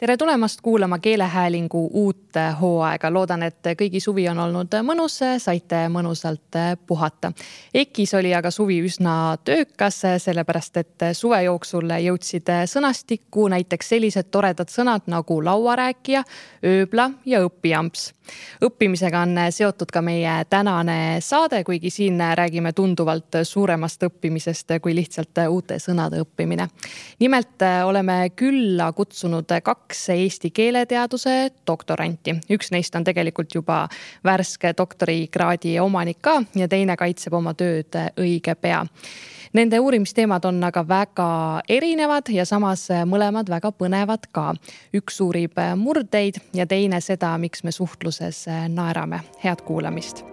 tere tulemast kuulama Keelehäälingu uut hooaega, loodan, et kõigi suvi on olnud mõnus, saite mõnusalt puhata. EKis oli aga suvi üsna töökas, sellepärast et suve jooksul jõudsid sõnastikku näiteks sellised toredad sõnad nagu lauarääkija, ööbla ja õpijamps. õppimisega on seotud ka meie tänane saade, kuigi siin räägime tunduvalt suuremast õppimisest kui lihtsalt uute sõnade õppimine. nimelt oleme külla kutsunud kaks kaks eesti keeleteaduse doktoranti. üks neist on tegelikult juba värske doktorikraadi omanik ka ja teine kaitseb oma tööd õige pea. Nende uurimisteemad on aga väga erinevad ja samas mõlemad väga põnevad ka. üks uurib murdeid ja teine seda, miks me suhtluses naerame. head kuulamist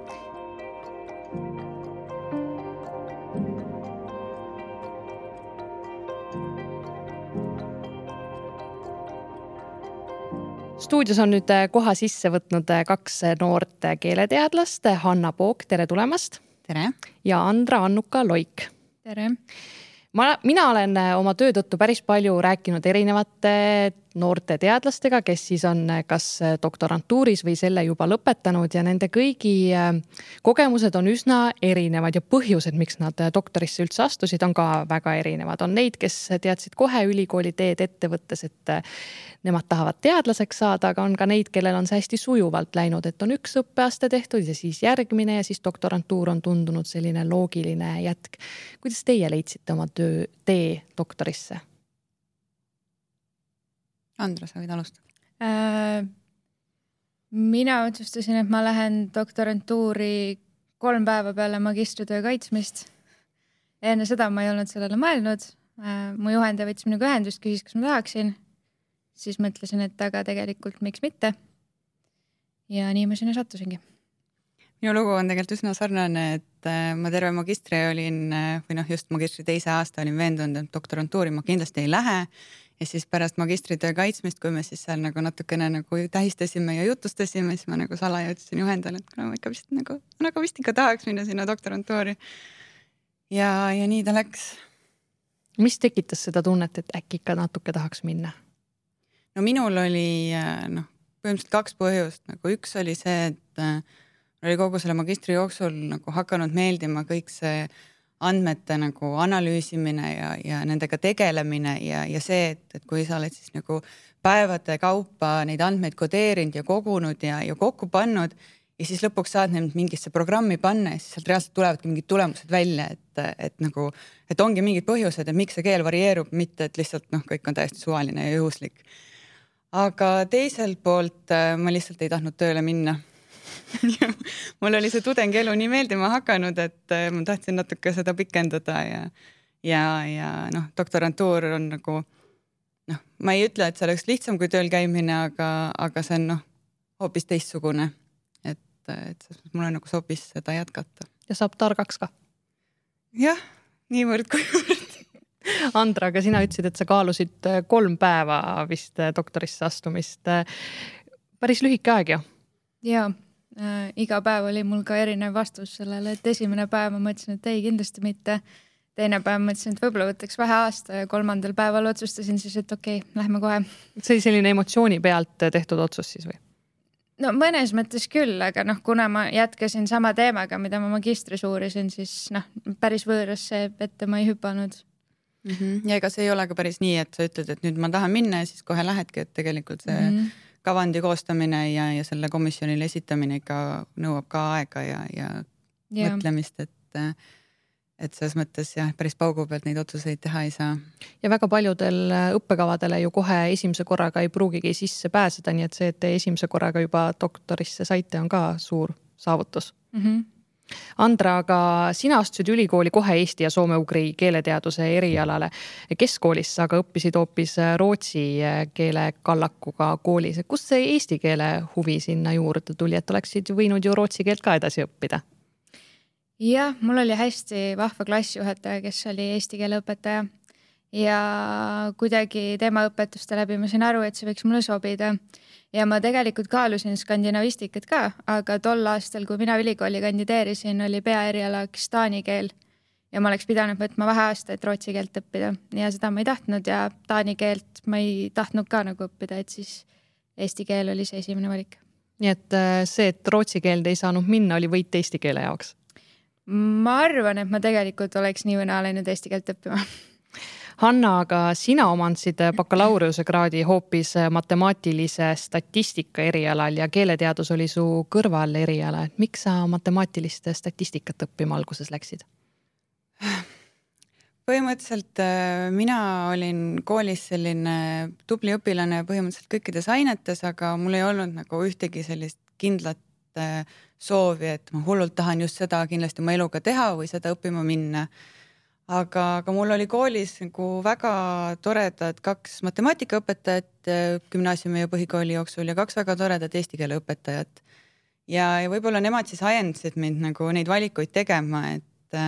stuudios on nüüd äh, koha sisse võtnud äh, kaks äh, noort keeleteadlast, Hanna Pook, tere tulemast. tere. ja Andra Annuka Loik. tere. ma, mina olen oma töö tõttu päris palju rääkinud erinevate noorte teadlastega, kes siis on kas doktorantuuris või selle juba lõpetanud ja nende kõigi äh, kogemused on üsna erinevad ja põhjused, miks nad doktorisse üldse astusid, on ka väga erinevad. on neid, kes teadsid kohe ülikooli teed ette võttes, et nemad tahavad teadlaseks saada, aga on ka neid, kellel on see hästi sujuvalt läinud, et on üks õppeaste tehtud ja siis järgmine ja siis doktorantuur on tundunud selline loogiline jätk. kuidas teie leidsite oma töö, tee doktorisse? Andra, sa võid alustada äh,. mina otsustasin, et ma lähen doktorantuuri kolm päeva peale magistritöö kaitsmist. enne seda ma ei olnud sellele mõelnud äh,. mu juhendaja võttis minuga ühendust, küsis, kas ma tahaksin. siis mõtlesin, et aga tegelikult miks mitte. ja nii ma sinna sattusingi minu lugu on tegelikult üsna sarnane, et äh, ma terve magistri olin äh, või noh, just magistri teise aasta olin veendunud, et doktorantuuri ma kindlasti ei lähe ja siis pärast magistritöö kaitsmist, kui me siis seal nagu natukene nagu tähistasime ja jutustasime, siis ma nagu salaja ütlesin juhendajale, et kuule ma ikka vist nagu, nagu vist ikka tahaks minna sinna doktorantuuri. ja, ja nii ta läks. mis tekitas seda tunnet, et äkki ikka natuke tahaks minna? no minul oli noh, põhimõtteliselt kaks põhjust, nagu üks oli see, et äh, oli kogu selle magistri jooksul nagu hakanud meeldima kõik see andmete nagu analüüsimine ja, ja nendega tegelemine ja, ja see, et, et kui sa oled siis nagu päevade kaupa neid andmeid kodeerinud ja kogunud ja, ja kokku pannud ja siis lõpuks saad need mingisse programmi panna ja siis sealt reaalselt tulevadki mingid tulemused välja, et, et nagu, et ongi mingid põhjused, et miks see keel varieerub, mitte et lihtsalt noh, kõik on täiesti suvaline ja juhuslik. aga teiselt poolt äh, ma lihtsalt ei tahtnud tööle minna mul oli see tudengielu nii meeldima hakanud, et äh, ma tahtsin natuke seda pikendada ja, ja, ja noh, doktorantuur on nagu noh, ma ei ütle, et see oleks lihtsam kui tööl käimine, aga, aga see on noh, hoopis teistsugune. et, et mulle nagu sobis seda jätkata. ja saab targaks ka. jah, niivõrd-kuivõrd Andra, aga sina ütlesid, et sa kaalusid äh, kolm päeva vist äh, doktorisse astumist. päris lühike aeg ju? jaa äh, iga päev oli mul ka erinev vastus sellele, et esimene päev ma mõtlesin, et ei, kindlasti mitte. teine päev mõtlesin, et võib-olla võtaks vähe aasta ja kolmandal päeval otsustasin siis, et okei okay,, lähme kohe. see oli selline emotsiooni pealt tehtud otsus siis või? no mõnes mõttes küll, aga noh, kuna ma jätkasin sama teemaga, mida ma magistris uurisin, siis noh, päris võõrasse ette ma ei hüpanud mm. -hmm. ja ega see ei ole ka päris nii, et sa ütled, et nüüd ma tahan minna ja siis kohe lähedki, et tegelikult see mm -hmm kavandi koostamine ja, ja selle komisjonile esitamine ikka nõuab ka aega ja, ja, ja. mõtlemist, et et selles mõttes jah, päris paugu pealt neid otsuseid teha ei saa. ja väga paljudel õppekavadele ju kohe esimese korraga ei pruugigi sisse pääseda, nii et see, et te esimese korraga juba doktorisse saite, on ka suur saavutus mm. -hmm Andra, aga sina astusid ülikooli kohe eesti ja soome-ugri keeleteaduse erialale. keskkoolis sa aga õppisid hoopis rootsi keele kallakuga koolis. kust see eesti keele huvi sinna juurde tuli, et oleksid võinud ju rootsi keelt ka edasi õppida? jah, mul oli hästi vahva klassijuhataja, kes oli eesti keele õpetaja ja kuidagi tema õpetuste läbi ma sain aru, et see võiks mulle sobida ja ma tegelikult kaalusin skandinavistikat ka, aga tol aastal, kui mina ülikooli kandideerisin, oli peaerialaks taani keel. ja ma oleks pidanud võtma vähe aastaid rootsi keelt õppida ja seda ma ei tahtnud ja taani keelt ma ei tahtnud ka nagu õppida, et siis eesti keel oli see esimene valik. nii et äh, see, et rootsi keelde ei saanud minna, oli võit eesti keele jaoks? ma arvan, et ma tegelikult oleks nii või naa läinud eesti keelt õppima Hanna, aga sina omandasid bakalaureusekraadi hoopis matemaatilise statistika erialal ja keeleteadus oli su kõrvaleriala, et miks sa matemaatilist statistikat õppima alguses läksid? põhimõtteliselt äh, mina olin koolis selline tubli õpilane põhimõtteliselt kõikides ainetes, aga mul ei olnud nagu ühtegi sellist kindlat äh, soovi, et ma hullult tahan just seda kindlasti oma eluga teha või seda õppima minna aga, aga mul oli koolis nagu väga toredad kaks matemaatikaõpetajat gümnaasiumi ja põhikooli jooksul ja kaks väga toredat eesti keele õpetajat. ja, ja võib-olla nemad siis ajendasid mind nagu neid valikuid tegema, et,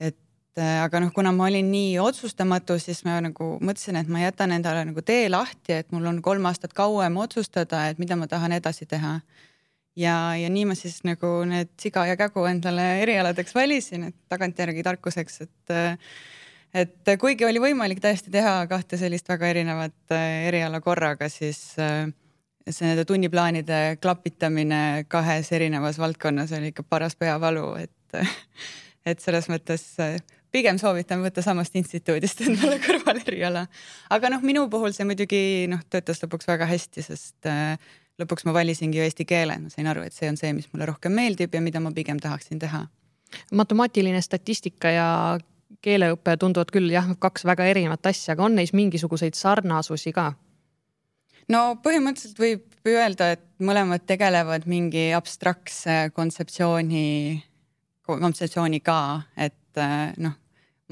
et aga noh, kuna ma olin nii otsustamatu, siis ma nagu mõtlesin, et ma jätan endale nagu tee lahti, et mul on kolm aastat kauem otsustada, et mida ma tahan edasi teha ja, ja nii ma siis nagu need siga ja kägu endale erialadeks valisin, et tagantjärgi tarkuseks, et et kuigi oli võimalik tõesti teha kahte sellist väga erinevat äh, eriala korraga, siis äh, see nende tunniplaanide klapitamine kahes erinevas valdkonnas oli ikka paras peavalu, et et selles mõttes äh, pigem soovitan võtta samast instituudist endale kõrvaleriala. aga noh, minu puhul see muidugi noh, töötas lõpuks väga hästi, sest lõpuks ma valisingi ju eesti keele, ma sain aru, et see on see, mis mulle rohkem meeldib ja mida ma pigem tahaksin teha. matemaatiline statistika ja keeleõpe tunduvad küll jah, kaks väga erinevat asja, aga on neis mingisuguseid sarnasusi ka? no põhimõtteliselt võib öelda, et mõlemad tegelevad mingi abstraktse kontseptsiooni, kontseptsiooniga, et noh,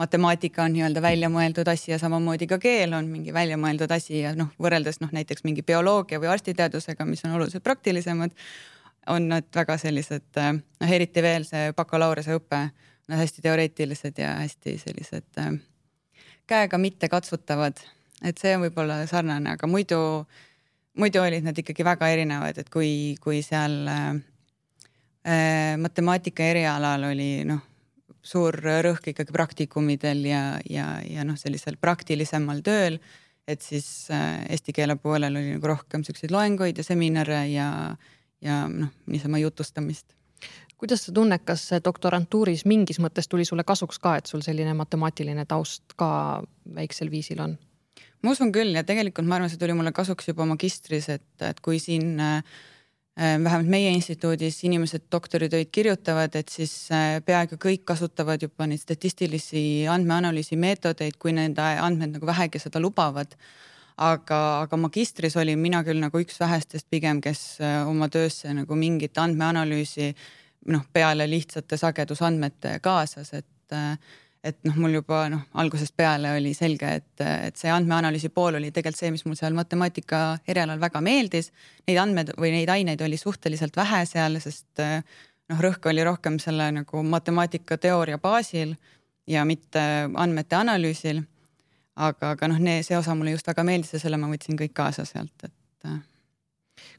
matemaatika on nii-öelda välja mõeldud asi ja samamoodi ka keel on mingi välja mõeldud asi ja noh, võrreldes noh, näiteks mingi bioloogia või arstiteadusega, mis on oluliselt praktilisemad, on nad väga sellised noh, eriti veel see bakalaureuseõpe, nad hästi teoreetilised ja hästi sellised äh, käega mitte katsutavad, et see on võib-olla sarnane, aga muidu, muidu olid nad ikkagi väga erinevad, et kui, kui seal äh, äh matemaatika erialal oli noh suur rõhk ikkagi praktikumidel ja, ja, ja noh, sellisel praktilisemal tööl. et siis äh, eesti keele poolel oli nagu rohkem siukseid loenguid ja seminare ja, ja noh, niisama jutustamist kuidas sa tunned, kas doktorantuuris mingis mõttes tuli sulle kasuks ka, et sul selline matemaatiline taust ka väiksel viisil on? ma usun küll ja tegelikult ma arvan, see tuli mulle kasuks juba magistris, et, et kui siin äh, Äh, vähemalt meie instituudis inimesed doktoritöid kirjutavad, et siis äh, peaaegu kõik kasutavad juba neid statistilisi andmeanalüüsi meetodeid, kui nende andmed nagu vähegi seda lubavad. aga, aga magistris olin mina küll nagu üks vähestest pigem, kes äh, oma töösse nagu mingit andmeanalüüsi noh, peale lihtsate sagedusandmete kaasas, et et noh, mul juba noh, algusest peale oli selge, et, et see andmeanalüüsi pool oli tegelikult see, mis mul seal matemaatika erialal väga meeldis. Neid andmeid või neid aineid oli suhteliselt vähe seal, sest noh, rõhk oli rohkem selle nagu matemaatika teooria baasil ja mitte andmete analüüsil. aga, aga noh, see osa mulle just väga meeldis ja selle ma võtsin kõik kaasa sealt, et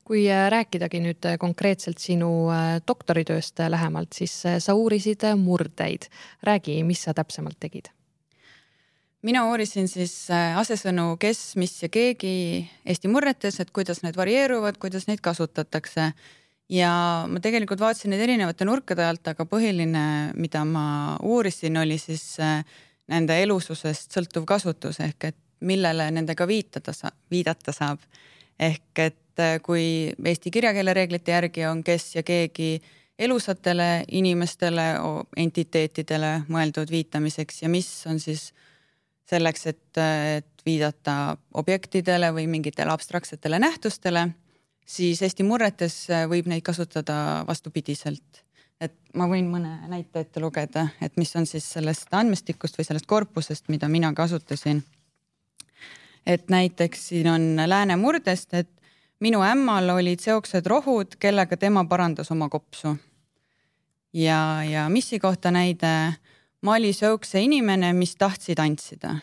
kui äh, rääkidagi nüüd äh, konkreetselt sinu äh, doktoritööst lähemalt, siis sa uurisid murdeid. räägi, mis sa täpsemalt tegid? mina uurisin siis asesõnu kes, mis ja keegi Eesti murretes, et kuidas need varieeruvad, kuidas neid kasutatakse. ja ma tegelikult vaatasin neid erinevate nurkade alt, aga põhiline, mida ma uurisin, oli siis nende elususest sõltuv kasutus ehk et millele nendega viitada, viidata saab. ehk et et äh, kui eesti kirjakeele reeglite järgi on kes ja keegi elusatele inimestele, entiteetidele mõeldud viitamiseks ja mis on siis selleks, et, et viidata objektidele või mingitele abstraktsetele nähtustele, siis Eesti murretes võib neid kasutada vastupidiselt. et ma võin mõne näite ette lugeda, et mis on siis sellest andmestikust või sellest korpusest, mida mina kasutasin. et näiteks siin on lääne murdest, et minu ämmal olid seoksed rohud, kellega tema parandas oma kopsu. ja, ja missi kohta näide, ma oli seokse inimene, mis tahtsid tantsida.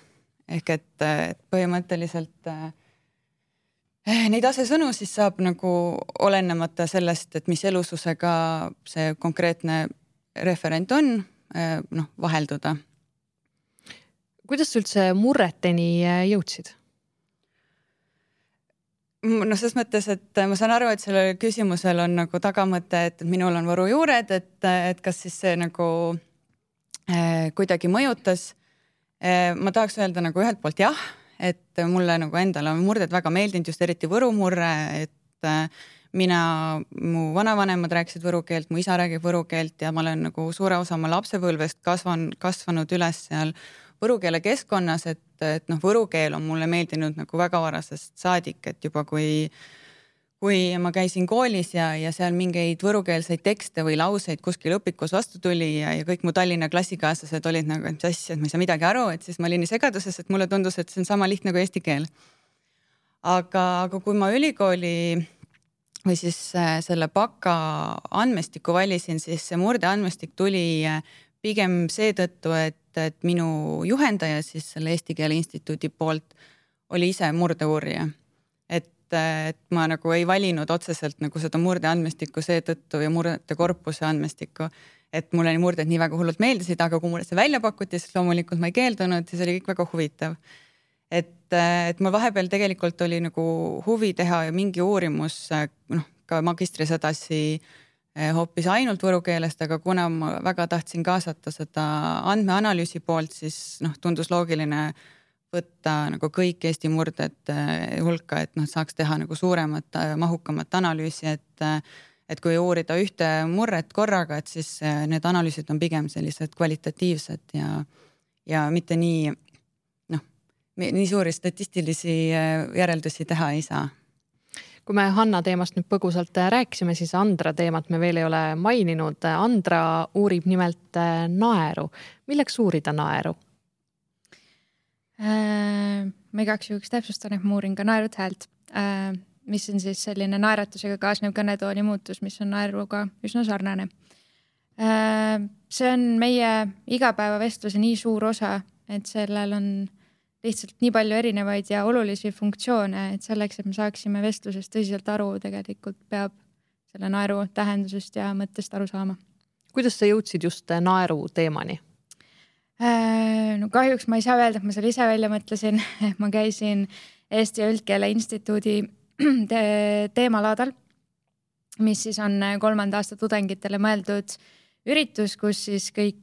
ehk et, et põhimõtteliselt eh, neid asesõnu siis saab nagu olenemata sellest, et mis elususega see konkreetne referent on, noh, vahelduda. kuidas sa üldse murreteni jõudsid? Noh, selles mõttes, et ma saan aru, et sellel küsimusel on nagu tagamõte, et minul on Võru juured, et, et kas siis see nagu äh, kuidagi mõjutas äh,. ma tahaks öelda nagu ühelt poolt jah, et mulle nagu endale on murded väga meeldinud, just eriti Võru murre, et äh, mina, mu vanavanemad rääkisid võru keelt, mu isa räägib võru keelt ja ma olen nagu suure osa oma lapsepõlvest kasvan, kasvanud üles seal võru keele keskkonnas, et, et noh, võru keel on mulle meeldinud nagu väga varasest saadik, et juba kui kui ma käisin koolis ja, ja seal mingeid võrukeelseid tekste või lauseid kuskil õpikus vastu tuli ja, ja kõik mu Tallinna klassikaaslased olid nagu, et mis asja, et ma ei saa midagi aru, et siis ma olin nii segaduses, et mulle tundus, et see on sama lihtne kui eesti keel. aga, aga kui ma ülikooli või siis äh, selle baka andmestiku valisin, siis see murdeandmestik tuli äh, pigem seetõttu, et, et minu juhendaja siis selle Eesti Keele Instituudi poolt oli ise murdeuurija. et, äh, et ma nagu ei valinud otseselt nagu seda murdeandmestikku seetõttu ja murdete korpuse andmestikku, et mulle need murded nii väga hullult meeldisid, aga kui mulle see välja pakuti, siis loomulikult ma ei keeldunud ja see oli kõik väga huvitav et, et mul vahepeal tegelikult oli nagu huvi teha mingi uurimus, noh, ka magistris edasi eh, hoopis ainult võru keelest, aga kuna ma väga tahtsin kaasata seda andmeanalüüsi poolt, siis noh, tundus loogiline võtta nagu kõik Eesti murded eh, hulka, et noh, saaks teha nagu suuremat, mahukamat analüüsi, et et kui uurida ühte murret korraga, et siis eh, need analüüsid on pigem sellised kvalitatiivsed ja ja mitte nii nii suuri statistilisi järeldusi teha ei saa kui me Hanna teemast nüüd põgusalt äh, rääkisime, siis Andra teemat me veel ei ole maininud. Andra uurib nimelt äh, naeru. milleks uurida naeru? ma igaks juhuks täpsustan, et ma uurin ka naerut häält, mis on siis selline naeratusega kaasnev kõnetooni muutus, mis on naeruga üsna sarnane. see on meie igapäevavestluse nii suur osa, et sellel on lihtsalt nii palju erinevaid ja olulisi funktsioone, et selleks, et me saaksime vestlusest tõsiselt aru, tegelikult peab selle naeru tähendusest ja mõttest aru saama. kuidas sa jõudsid just naeru teemani? Äh, no kahjuks ma ei saa öelda, et ma selle ise välja mõtlesin, ma käisin Eesti Üldkeele Instituudi te teemalaadal, mis siis on kolmanda aasta tudengitele mõeldud üritus, kus siis kõik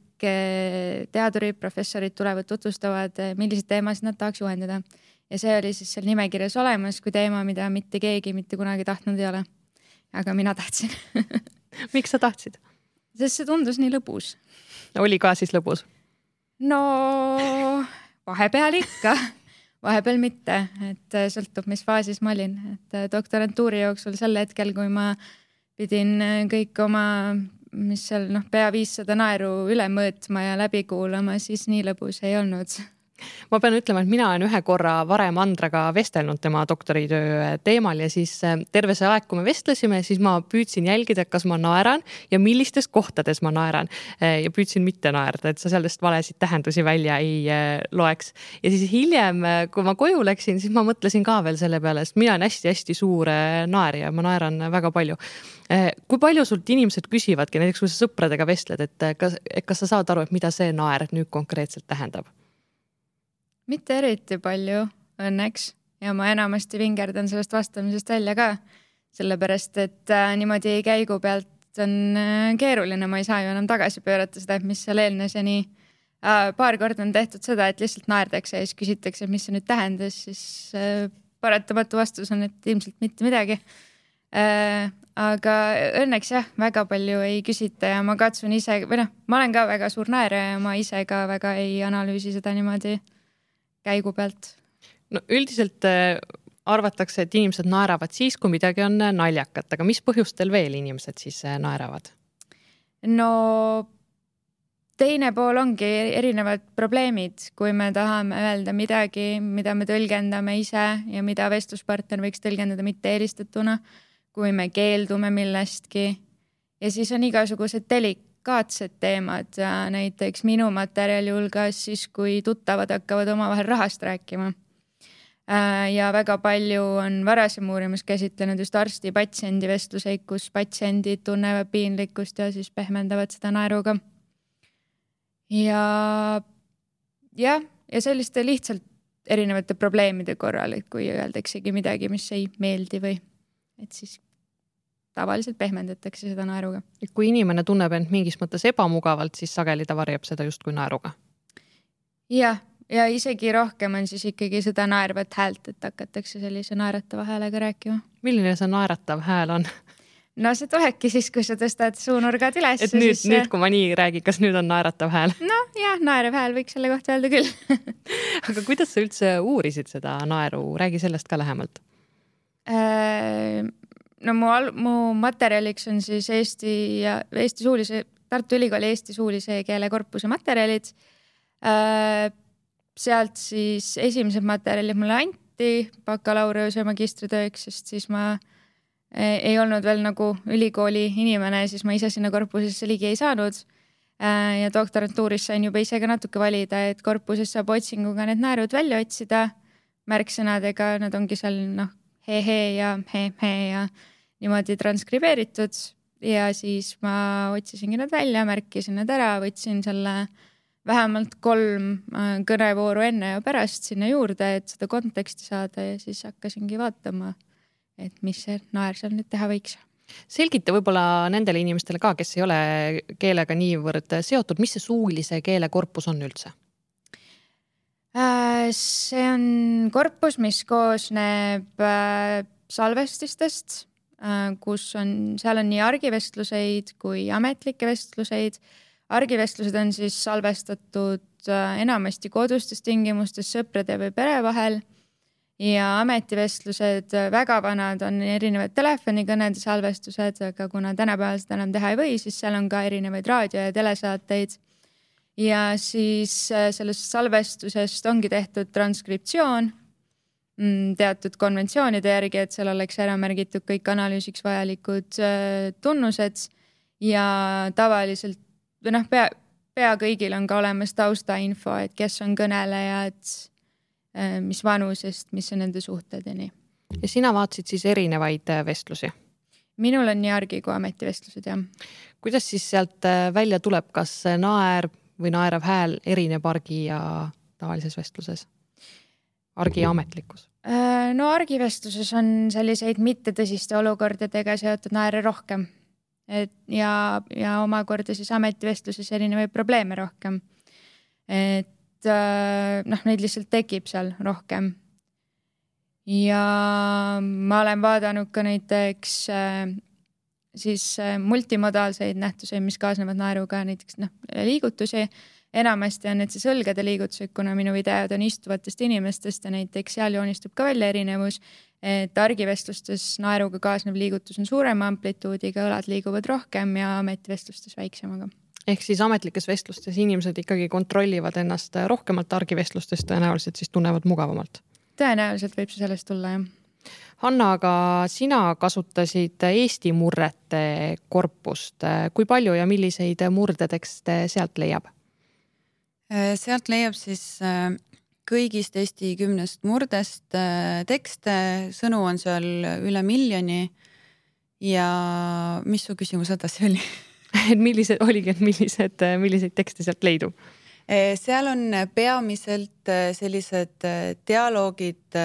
teadurid, professorid tulevad, tutvustavad, milliseid teemasid nad tahaks juhendada. ja see oli siis seal nimekirjas olemas kui teema, mida mitte keegi mitte kunagi tahtnud ei ole. aga mina tahtsin miks sa tahtsid? sest see tundus nii lõbus. oli ka siis lõbus? no vahepeal ikka vahepeal mitte, et sõltub, mis faasis ma olin, et doktorantuuri jooksul sel hetkel, kui ma pidin kõik oma mis seal noh, pea viissada naeru üle mõõtma ja läbi kuulama, siis nii lõbus ei olnud ma pean ütlema, et mina olen ühe korra varem Andraga vestelnud tema doktoritöö teemal ja siis äh, terve see aeg, kui me vestlesime, siis ma püüdsin jälgida, kas ma naeran ja millistes kohtades ma naeran. Äh, ja püüdsin mitte naerda, et sa sellest valesid tähendusi välja ei äh, loeks. ja siis hiljem, kui ma koju läksin, siis ma mõtlesin ka veel selle peale, sest mina olen hästi-hästi suur naerja, ma naeran väga palju. kui palju sult inimesed küsivadki, näiteks kui sa sõpradega vestled, et kas, kas sa saad aru, et mida see naer nüüd konkreetselt tähendab? Mitte eriti palju õnneks. Ja ma enamasti vingerdan sellest vastamisest välja ka, sellepärast et äh, niimoodi käigu pealt on äh, keeruline, ma ei saa ju enam tagasi pöörata seda, et mis seal eelnes. Ja nii äh,. paar korda on tehtud seda, et lihtsalt naerdakse ja siis küsitakse, mis see nüüd tähendas, siis paratamatu vastus on, et ilmselt mitte midagi. Aga õnneks jah, väga palju ei küsita ja ma katsun ise või noh, ma olen ka väga suur naerja ja ma ise ka väga ei analüüsi seda niimoodi käigu pealt? no üldiselt äh, arvatakse, et inimesed naeravad siis, kui midagi on äh, naljakat, aga mis põhjustel veel inimesed siis äh, naeravad? no teine pool ongi erinevad probleemid, kui me tahame öelda midagi, mida me tõlgendame ise ja mida vestluspartner võiks tõlgendada mitte eelistatuna, kui me keeldume millestki ja siis on igasugused delik-, delikaatsed teemad näiteks minu materjali hulgas siis, kui tuttavad hakkavad omavahel rahast rääkima. Äh, ja väga palju on varasem uurimus käsitlenud just arsti-patsiendi vestluseid, kus patsiendid tunnevad piinlikkust ja siis pehmendavad seda naeruga. ja jah, ja selliste lihtsalt erinevate probleemide korral, et kui öeldaksegi midagi, mis ei meeldi või et siis tavaliselt pehmendatakse seda naeruga. kui inimene tunneb end mingis mõttes ebamugavalt, siis sageli ta varjab seda justkui naeruga? jah, ja isegi rohkem on siis ikkagi seda naervat häält, et hakatakse sellise naeratava häälega rääkima. milline see naeratav hääl on? no see tulebki siis, kui sa tõstad suunurgad üles. et nüüd siis..., nüüd, kui ma nii räägin, kas nüüd on naeratav hääl? noh, jah, naerav hääl võiks selle kohta öelda küll aga kuidas sa üldse uurisid seda naeru, räägi sellest ka lähemalt äh, no mu, mu materjaliks on siis Eesti ja Eesti suulise, Tartu Ülikooli Eesti suulise keele korpuse materjalid. Äh, sealt siis esimesed materjalid mulle anti bakalaureuse ja magistritööks, sest siis ma äh, ei olnud veel nagu ülikooli inimene, siis ma ise sinna korpusesse ligi ei saanud. Äh, ja doktorantuuris sain juba ise ka natuke valida, et korpuses saab otsinguga need naerud välja otsida märksõnadega, nad ongi seal noh, he-he ja he-he ja niimoodi transkribeeritud ja siis ma otsisingi nad välja, märkisin nad ära, võtsin selle vähemalt kolm äh, kõnevooru enne ja pärast sinna juurde, et seda konteksti saada ja siis hakkasingi vaatama, et mis see naer seal nüüd teha võiks selgita võib-olla nendele inimestele ka, kes ei ole keelega niivõrd seotud, mis see suulise keele korpus on üldse? Äh, see on korpus, mis koosneb äh, salvestistest Äh, kus on, seal on nii argivestluseid kui ametlikke vestluseid. argivestlused on siis salvestatud enamasti kodustes tingimustes sõprade või pere vahel ja ametivestlused, väga vanad on erinevad telefonikõnede salvestused, aga kuna tänapäeval seda enam teha ei või, siis seal on ka erinevaid raadio ja telesaateid. Ja siis sellest salvestusest ongi tehtud transkriptsioon Mm, teatud konventsioonide järgi, et seal oleks ära märgitud kõik analüüsiks vajalikud äh, tunnused ja tavaliselt või noh, pea, pea kõigil on ka olemas taustainfo, et kes on kõnelejad, äh, mis vanusest, mis on nende suhted ja nii. ja sina vaatasid siis erinevaid äh, vestlusi? minul on nii argi kui ametivestlused, jah. kuidas siis sealt välja tuleb, kas naer või naerav hääl erineb argi ja tavalises vestluses? argi ametlikkus? Äh, no argivestluses on selliseid mittetõsiste olukordadega seotud naere rohkem. et ja, ja omakorda siis ametivestluses erinevaid probleeme rohkem. et äh, noh, neid lihtsalt tekib seal rohkem. ja ma olen vaadanud ka näiteks äh, siis multimodaalseid nähtuseid, mis kaasnevad naeruga, näiteks noh, liigutusi enamasti on need siis õlgade liigutused, kuna minu videod on istuvatest inimestest ja näiteks seal joonistub ka välja erinevus. et argivestlustes naeruga kaasnev liigutus on suurema amplituudiga, õlad liiguvad rohkem ja ametivestlustes väiksemaga ehk siis ametlikes vestlustes inimesed ikkagi kontrollivad ennast rohkemalt, argivestlustes tõenäoliselt siis tunnevad mugavamalt. tõenäoliselt võib see sellest tulla, jah. Hanna, aga sina kasutasid Eesti murrete korpust. kui palju ja milliseid murdetekste sealt leiab? Äh, sealt leiab siis äh, kõigist Eesti kümnest murdest äh, tekste, sõnu on seal üle miljoni. ja mis su küsimus edasi oli et millised, oligi, et millised, milliseid tekste sealt leidub? Seal on peamiselt sellised dialoogid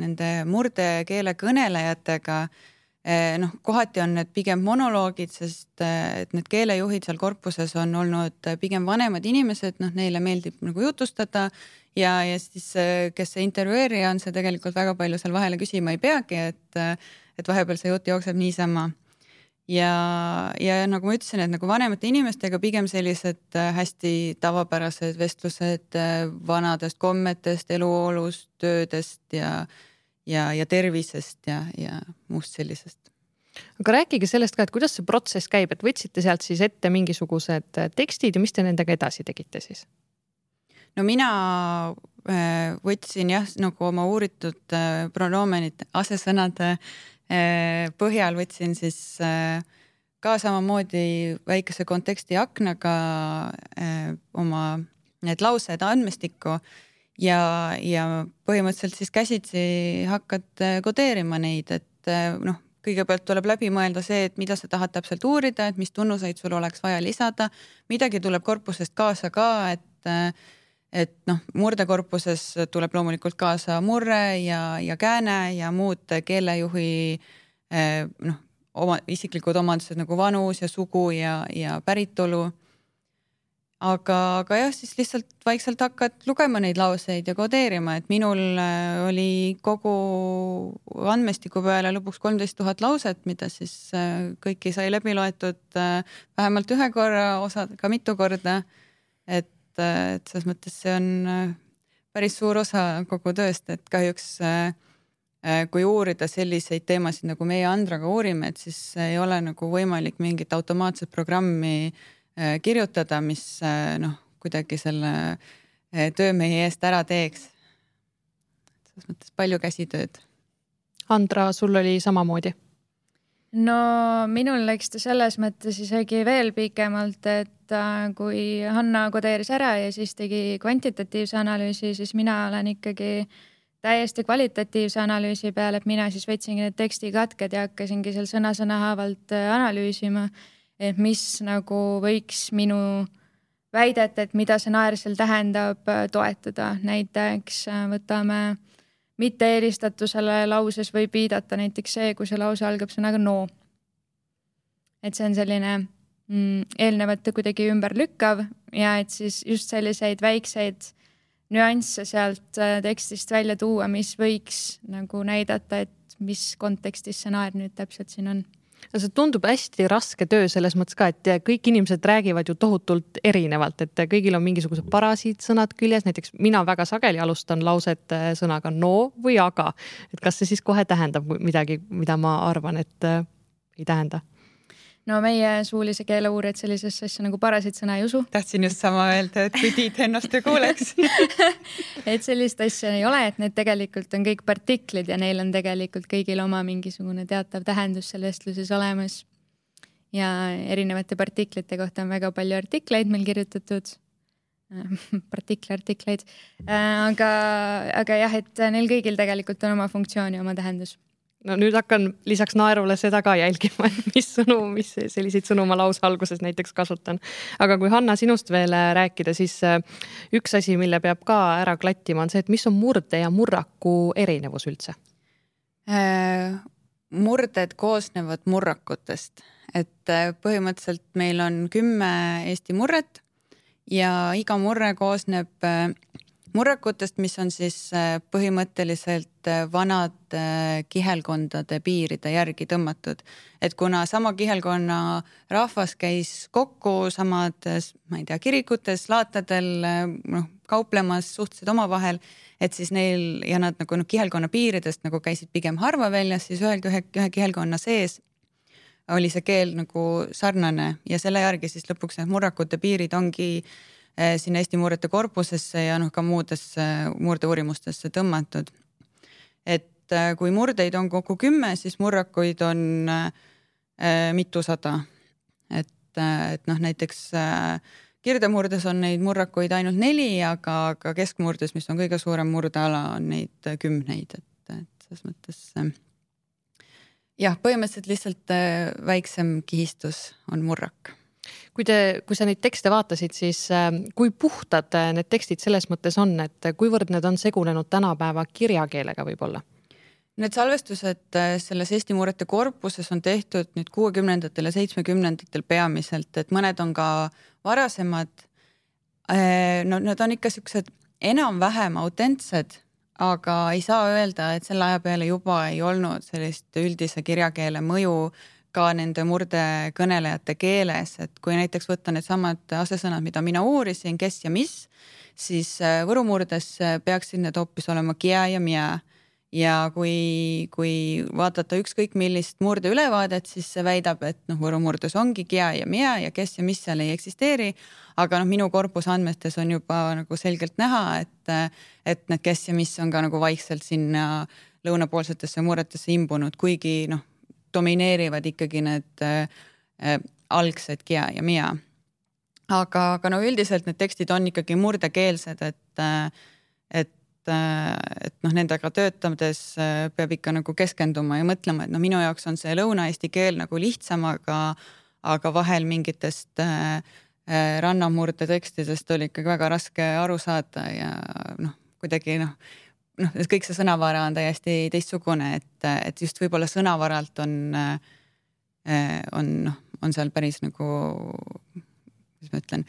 nende murdekeele kõnelejatega Eh, noh, kohati on need pigem monoloogid, sest eh, et need keelejuhid seal korpuses on olnud pigem vanemad inimesed, noh, neile meeldib nagu jutustada ja, ja siis kes see intervjueerija on, see tegelikult väga palju seal vahele küsima ei peagi, et, et vahepeal see jutt jookseb niisama. Ja, ja nagu ma ütlesin, et nagu vanemate inimestega pigem sellised hästi tavapärased vestlused vanadest kommetest, eluolust, töödest ja ja, ja tervisest ja, ja muust sellisest. aga rääkige sellest ka, et kuidas see protsess käib, et võtsite sealt siis ette mingisugused äh, tekstid ja mis te nendega edasi tegite siis? no mina äh, võtsin jah, nagu oma uuritud äh, pronoomenite asesõnade põhjal võtsin siis ka samamoodi väikese konteksti aknaga oma need laused andmestikku ja, ja põhimõtteliselt siis käsitsi hakkad äh, kodeerima neid, et äh, noh, kõigepealt tuleb läbi mõelda see, et mida sa tahad täpselt uurida, et mis tunnuseid sul oleks vaja lisada, midagi tuleb korpusest kaasa ka, et et noh, murdekorpuses tuleb loomulikult kaasa murre ja, ja kääne ja muud keelejuhi noh, oma isiklikud omadused nagu vanus ja sugu ja, ja päritolu aga, aga jah, siis lihtsalt vaikselt hakkad lugema neid lauseid ja kodeerima, et minul äh, oli kogu andmestiku peale lõpuks kolmteist tuhat lauset, mida siis äh, kõiki sai läbi loetud äh, vähemalt ühe korra, osad ka mitu korda. et, et selles mõttes see on päris suur osa kogu tööst, et kahjuks kui uurida selliseid teemasid, nagu meie Andraga uurime, et siis ei ole nagu võimalik mingit automaatset programmi äh, Äh, kirjutada, mis äh, noh, kuidagi selle äh, töö meie eest ära teeks. selles mõttes palju käsitööd. Andra, sul oli samamoodi? No minul läks ta selles mõttes isegi veel pikemalt, et kui Hanna kodeeris ära ja siis tegi kvantitatiivse analüüsi, siis mina olen ikkagi täiesti kvalitatiivse analüüsi peal, et mina siis võtsingi need tekstikatked ja hakkasingi seal sõna-sõna haavalt analüüsima et mis nagu võiks minu väidet, et mida see naersel tähendab, toetada. näiteks äh, võtame mitte-eelistatusele lauses võib viidata näiteks see, kui see lause algab sõnaga no. et see on selline mm, eelnevat kuidagi ümberlükkav ja et siis just selliseid väikseid nüansse sealt äh, tekstist välja tuua, mis võiks nagu näidata, et mis kontekstis see naer nüüd täpselt siin on no see tundub hästi raske töö selles mõttes ka, et kõik inimesed räägivad ju tohutult erinevalt, et kõigil on mingisugused parasiitsõnad küljes, näiteks mina väga sageli alustan lauset äh, sõnaga no või aga. et kas see siis kohe tähendab midagi, mida ma arvan, et äh, ei tähenda no meie suulise keele uurijad sellisesse asja nagu parasitsõna ei usu. tahtsin just sama öelda, et kui Tiit ennast ei kuuleks et sellist asja ei ole, et need tegelikult on kõik partiklid ja neil on tegelikult kõigil oma mingisugune teatav tähendus seal vestluses olemas. ja erinevate partiklite kohta on väga palju artikleid meil kirjutatud partikliartikleid, äh, aga, aga jah, et neil kõigil tegelikult on oma funktsioon ja oma tähendus no nüüd hakkan lisaks naerule seda ka jälgima, et mis sõnu, mis selliseid sõnu ma lause alguses näiteks kasutan. aga kui Hanna sinust veel äh, rääkida, siis äh, üks asi, mille peab ka ära klattima, on see, et mis on murde ja murraku erinevus üldse äh,? murded koosnevad murrakutest, et põhimõtteliselt meil on kümme Eesti murret ja iga murre koosneb murrakutest, mis on siis äh, põhimõtteliselt äh, vanade äh, kihelkondade piiride järgi tõmmatud. et kuna sama kihelkonna rahvas käis kokku samades, ma ei tea, kirikutes, laatadel, noh, kauplemas suhteliselt omavahel, et siis neil ja nad nagu noh, kihelkonna piiridest nagu käisid pigem harva väljas, siis ühel, ühe, ühe kihelkonna sees oli see keel nagu sarnane ja selle järgi siis lõpuks need murrakute piirid ongi äh, sinna Eesti murrete korpusesse ja noh, ka muudesse murdeuurimustesse tõmmatud. et eh, kui murdeid on kokku kümme, siis murrakuid on äh, mitusada. et, et noh, näiteks kirdemurdes on neid murrakuid ainult neli, aga, aga keskmurdes, mis on kõige suurem murdeala, on neid kümneid, et, et selles mõttes jah, põhimõtteliselt lihtsalt väiksem kihistus on murrak kui te, kui sa neid tekste vaatasid, siis äh, kui puhtad äh, need tekstid selles mõttes on, et kuivõrd need on segunenud tänapäeva kirjakeelega võib-olla? Need salvestused äh, selles Eesti murrete korpuses on tehtud nüüd kuuekümnendatel ja seitsmekümnendatel peamiselt, et mõned on ka varasemad. no need on ikka siuksed enam-vähem autentsed, aga ei saa öelda, et selle aja peale juba ei olnud sellist üldise kirjakeele mõju ka nende murdekõnelejate keeles, et kui näiteks võtta needsamad asesõnad, mida mina uurisin, kes ja mis, siis äh, võru murdes äh, peaksid need hoopis olema kia ja mia. ja kui, kui vaadata ükskõik millist murdeülevaadet, siis see väidab, et noh, võru murdes ongi kia ja mia ja kes ja mis seal ei eksisteeri. aga noh, minu korpusandmetes on juba nagu selgelt näha, et, et need kes ja mis on ka nagu vaikselt sinna lõunapoolsetesse murretesse imbunud, kuigi noh domineerivad ikkagi need äh, äh, algsed Kia ja Mia. aga, aga no üldiselt need tekstid on ikkagi murdekeelsed, et äh,, et et noh, nendega töötades peab ikka nagu keskenduma ja mõtlema, et no minu jaoks on see lõuna-eesti keel nagu lihtsam, aga, aga vahel mingitest äh, rannamurde tekstidest oli ikkagi väga raske aru saada ja noh, kuidagi noh, noh, kõik see sõnavara on täiesti teistsugune, et, et just võib-olla sõnavaralt on, on noh, on seal päris nagu, kuidas ma ütlen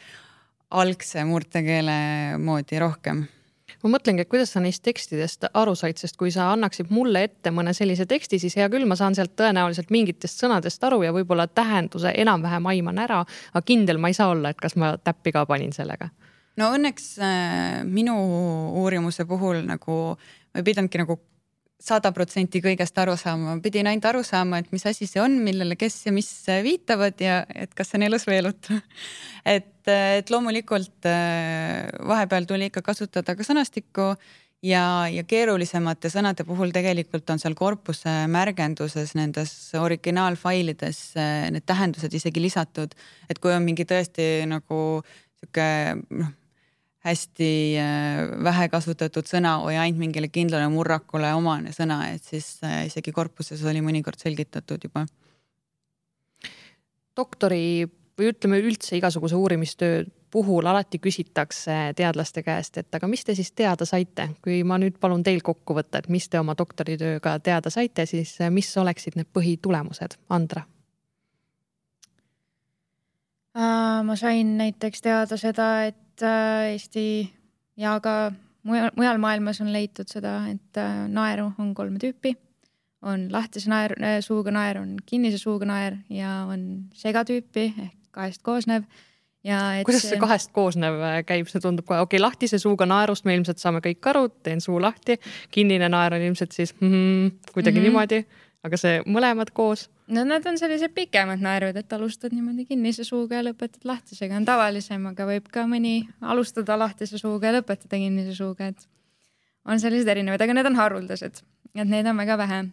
algse murdekeele moodi rohkem ma mõtlengi, et kuidas sa neist tekstidest aru said, sest kui sa annaksid mulle ette mõne sellise teksti, siis hea küll, ma saan sealt tõenäoliselt mingitest sõnadest aru ja võib-olla tähenduse enam-vähem aiman ära, aga kindel ma ei saa olla, et kas ma täppi ka panin sellega. No õnneks äh, minu uurimuse puhul nagu ma ei pidanudki nagu sada protsenti kõigest aru saama, pidin ainult aru saama, et mis asi see on, millele kes ja mis viitavad ja et kas see on elus või elutu. et, et loomulikult äh, vahepeal tuli ikka kasutada ka sõnastikku ja, ja keerulisemate sõnade puhul tegelikult on seal korpuse märgenduses nendes originaalfailides äh, need tähendused isegi lisatud, et kui on mingi tõesti nagu sihuke noh hästi äh, vähe kasutatud sõna või ainult mingile kindlale murrakule omane sõna, et siis äh, isegi korpuses oli mõnikord selgitatud juba. doktori või ütleme üldse igasuguse uurimistöö puhul alati küsitakse teadlaste käest, et aga mis te siis teada saite, kui ma nüüd palun teil kokku võtta, et mis te oma doktoritööga teada saite, siis äh, mis oleksid need põhitulemused, Andra? ma sain näiteks teada seda, et et äh, Eesti ja ka mujal, mujal maailmas on leitud seda, et äh, naeru on kolme tüüpi. on lahtise naer, äh, suuga naer, on kinnise suuga naer ja on segatüüpi ehk kahest koosnev ja et kuidas see kahest koosnev käib, see tundub kohe, okei okay,, lahtise suuga naerust me ilmselt saame kõik aru, teen suu lahti, kinnine naer on ilmselt siis mm kuidagi mm -hmm. niimoodi aga see mõlemad koos? no nad on sellised pikemad naerud, et alustad niimoodi kinnise suuga ja lõpetad lahtisega, on tavalisem, aga võib ka mõni alustada lahtise suuga ja lõpetada kinnise suuga, et on sellised erinevad, aga need on haruldased, et neid on väga vähe.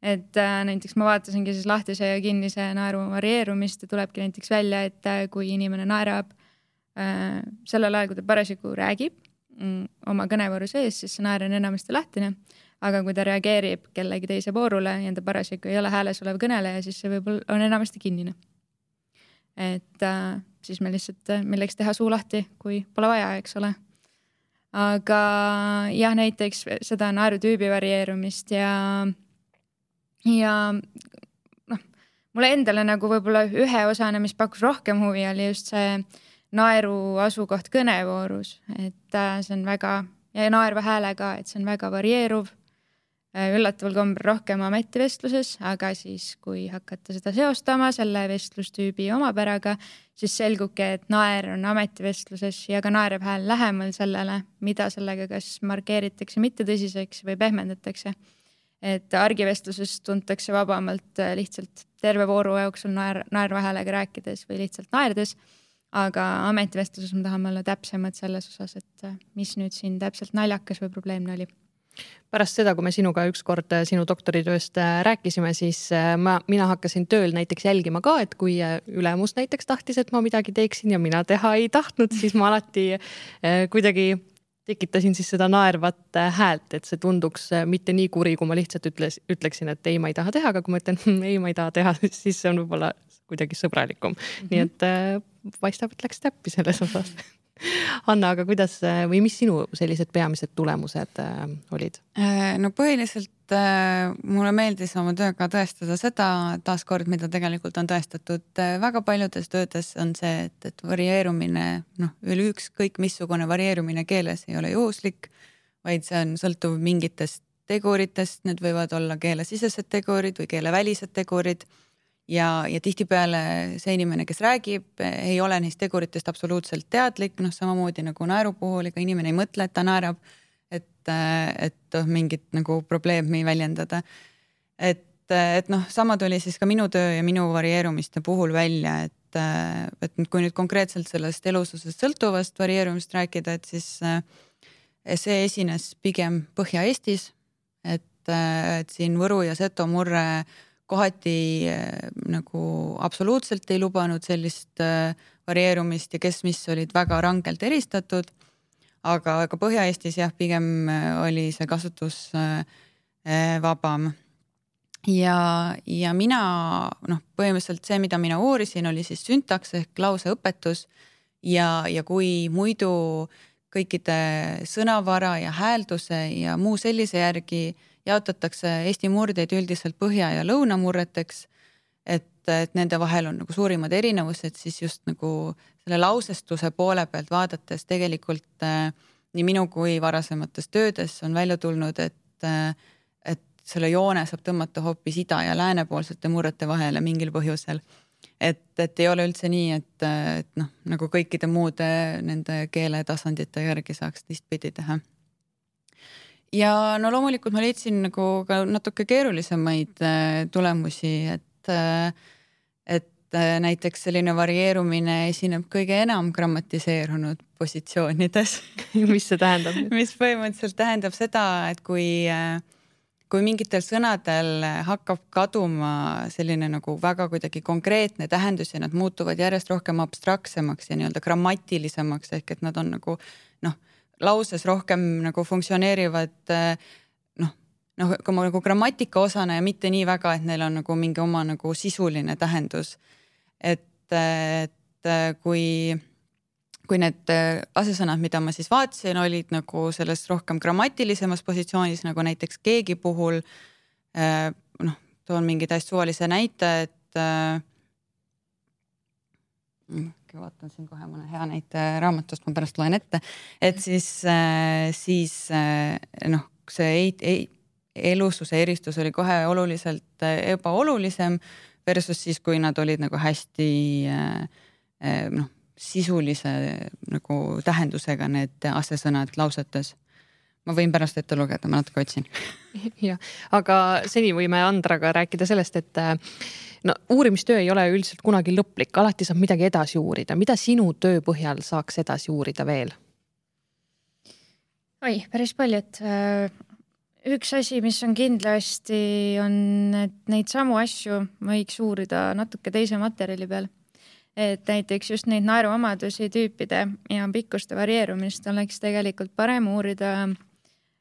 et äh, näiteks ma vaatasingi siis lahtise ja kinnise naeru varieerumist ja tulebki näiteks välja, et äh, kui inimene naerab äh, sellel ajal, kui ta parasjagu räägib mm, oma kõnevooru sees, siis see naer on enamasti lahtine aga kui ta reageerib kellegi teise voorule ja ta parasjagu ei ole hääles olev kõneleja, siis see võib-olla on enamasti kinnine. et äh, siis me lihtsalt, äh, milleks teha suu lahti, kui pole vaja, eks ole. aga jah, näiteks seda naerutüübi varieerumist ja, ja noh, mulle endale nagu võib-olla ühe osana, mis pakkus rohkem huvi, oli just see naeru asukoht kõnevoorus, et äh, see on väga ja naerva häälega, et see on väga varieeruv üllataval kombel rohkem ametivestluses, aga siis, kui hakata seda seostama selle vestlustüübi omapäraga, siis selgubki, et naer on ametivestluses ja ka naerev hääl lähemal sellele, mida sellega kas markeeritakse mittetõsiseks või pehmendatakse. et argivestluses tuntakse vabamalt äh, lihtsalt terve vooru jooksul naer, naerva häälega rääkides või lihtsalt naerdes aga ametivestluses me tahame olla täpsemad selles osas, et äh, mis nüüd siin täpselt naljakas või probleemne oli pärast seda, kui me sinuga ükskord äh, sinu doktoritööst äh, rääkisime, siis äh, ma, mina hakkasin tööl näiteks jälgima ka, et kui ülemus näiteks tahtis, et ma midagi teeksin ja mina teha ei tahtnud, siis ma alati kuidagi tekitasin siis seda naervat häält, et see tunduks mitte nii kuri, kui ma lihtsalt ütles, ütleksin, et ei, ma ei taha teha, aga kui ma ütlen ei, ma ei taha teha, siis see on võib-olla kuidagi sõbralikum mm. -hmm. nii et paistab, et läks täppi selles osas Anna, aga kuidas või mis sinu sellised peamised tulemused äh, olid? Äh, no põhiliselt äh, mulle meeldis oma tööga tõestada seda taaskord, mida tegelikult on tõestatud väga paljudes töödes, on see, et, et varieerumine noh, ükskõik missugune varieerumine keeles ei ole juhuslik, vaid see on sõltuv mingitest teguritest, need võivad olla keelesisesed tegurid või keelevälised tegurid ja, ja tihtipeale see inimene, kes räägib, ei ole neist teguritest absoluutselt teadlik, noh, samamoodi nagu naeru puhul, ega inimene ei mõtle, et ta naerab. et, et mingit nagu probleemi väljendada. et, et noh, sama tuli siis ka minu töö ja minu varieerumiste puhul välja, et, et kui nüüd konkreetselt sellest elususest sõltuvast varieerumist rääkida, et siis see esines pigem Põhja-Eestis, et, et siin Võru ja Seto murre kohati äh, nagu absoluutselt ei lubanud sellist äh, varieerumist ja kes mis olid väga rangelt eristatud. aga, aga Põhja-Eestis jah, pigem oli see kasutus vabam ja, ja mina noh, põhimõtteliselt see, mida mina uurisin, oli siis süntaks ehk lauseõpetus ja, ja kui muidu kõikide sõnavara ja häälduse ja muu sellise järgi jaotatakse Eesti murdeid üldiselt põhja- ja lõunamurreteks, et, et nende vahel on nagu suurimad erinevused, siis just nagu selle lausestuse poole pealt vaadates tegelikult äh, nii minu kui varasemates töödes on välja tulnud, et äh, selle joone saab tõmmata hoopis ida ja läänepoolsete murrete vahele mingil põhjusel. et, et ei ole üldse nii, et, et noh, nagu kõikide muude nende keeletasandite järgi saaks teistpidi teha. Ja no loomulikult ma leidsin nagu ka natuke keerulisemaid äh, tulemusi, et, äh, et äh, näiteks selline varieerumine esineb kõige enam grammatiseerunud positsioonides mis see tähendab? mis põhimõtteliselt tähendab seda, et kui kui mingitel sõnadel hakkab kaduma selline nagu väga kuidagi konkreetne tähendus ja nad muutuvad järjest rohkem abstraktsemaks ja nii-öelda grammatilisemaks ehk et nad on nagu noh, lauses rohkem nagu funktsioneerivad noh, noh nagu grammatika osana ja mitte nii väga, et neil on nagu mingi oma nagu sisuline tähendus. et, et kui kui need äh, asesõnad, mida ma siis vaatasin, olid nagu selles rohkem grammatilisemas positsioonis, nagu näiteks keegi puhul. Noh, toon mingi täiesti suvalise näite, et äh,. vaatan siin kohe mõne hea näite raamatust, ma pärast loen ette, et siis äh,, siis äh, noh, see ei, ei, elususe eristus oli kohe oluliselt äh, ebaolulisem versus siis, kui nad olid nagu hästi noh sisulise nagu tähendusega need asesõnad lausetes. Ma võin pärast ette lugeda, ma natuke otsin. jah, aga seni võime Andraga rääkida sellest, et no uurimistöö ei ole üldiselt kunagi lõplik, alati saab midagi edasi uurida. mida sinu töö põhjal saaks edasi uurida veel? oi, päris palju, et äh, üks asi, mis on kindlasti, on, et neid samu asju võiks uurida natuke teise materjali peal et näiteks just neid naeruomadusi, tüüpide ja pikkuste varieerumist oleks tegelikult parem uurida äh,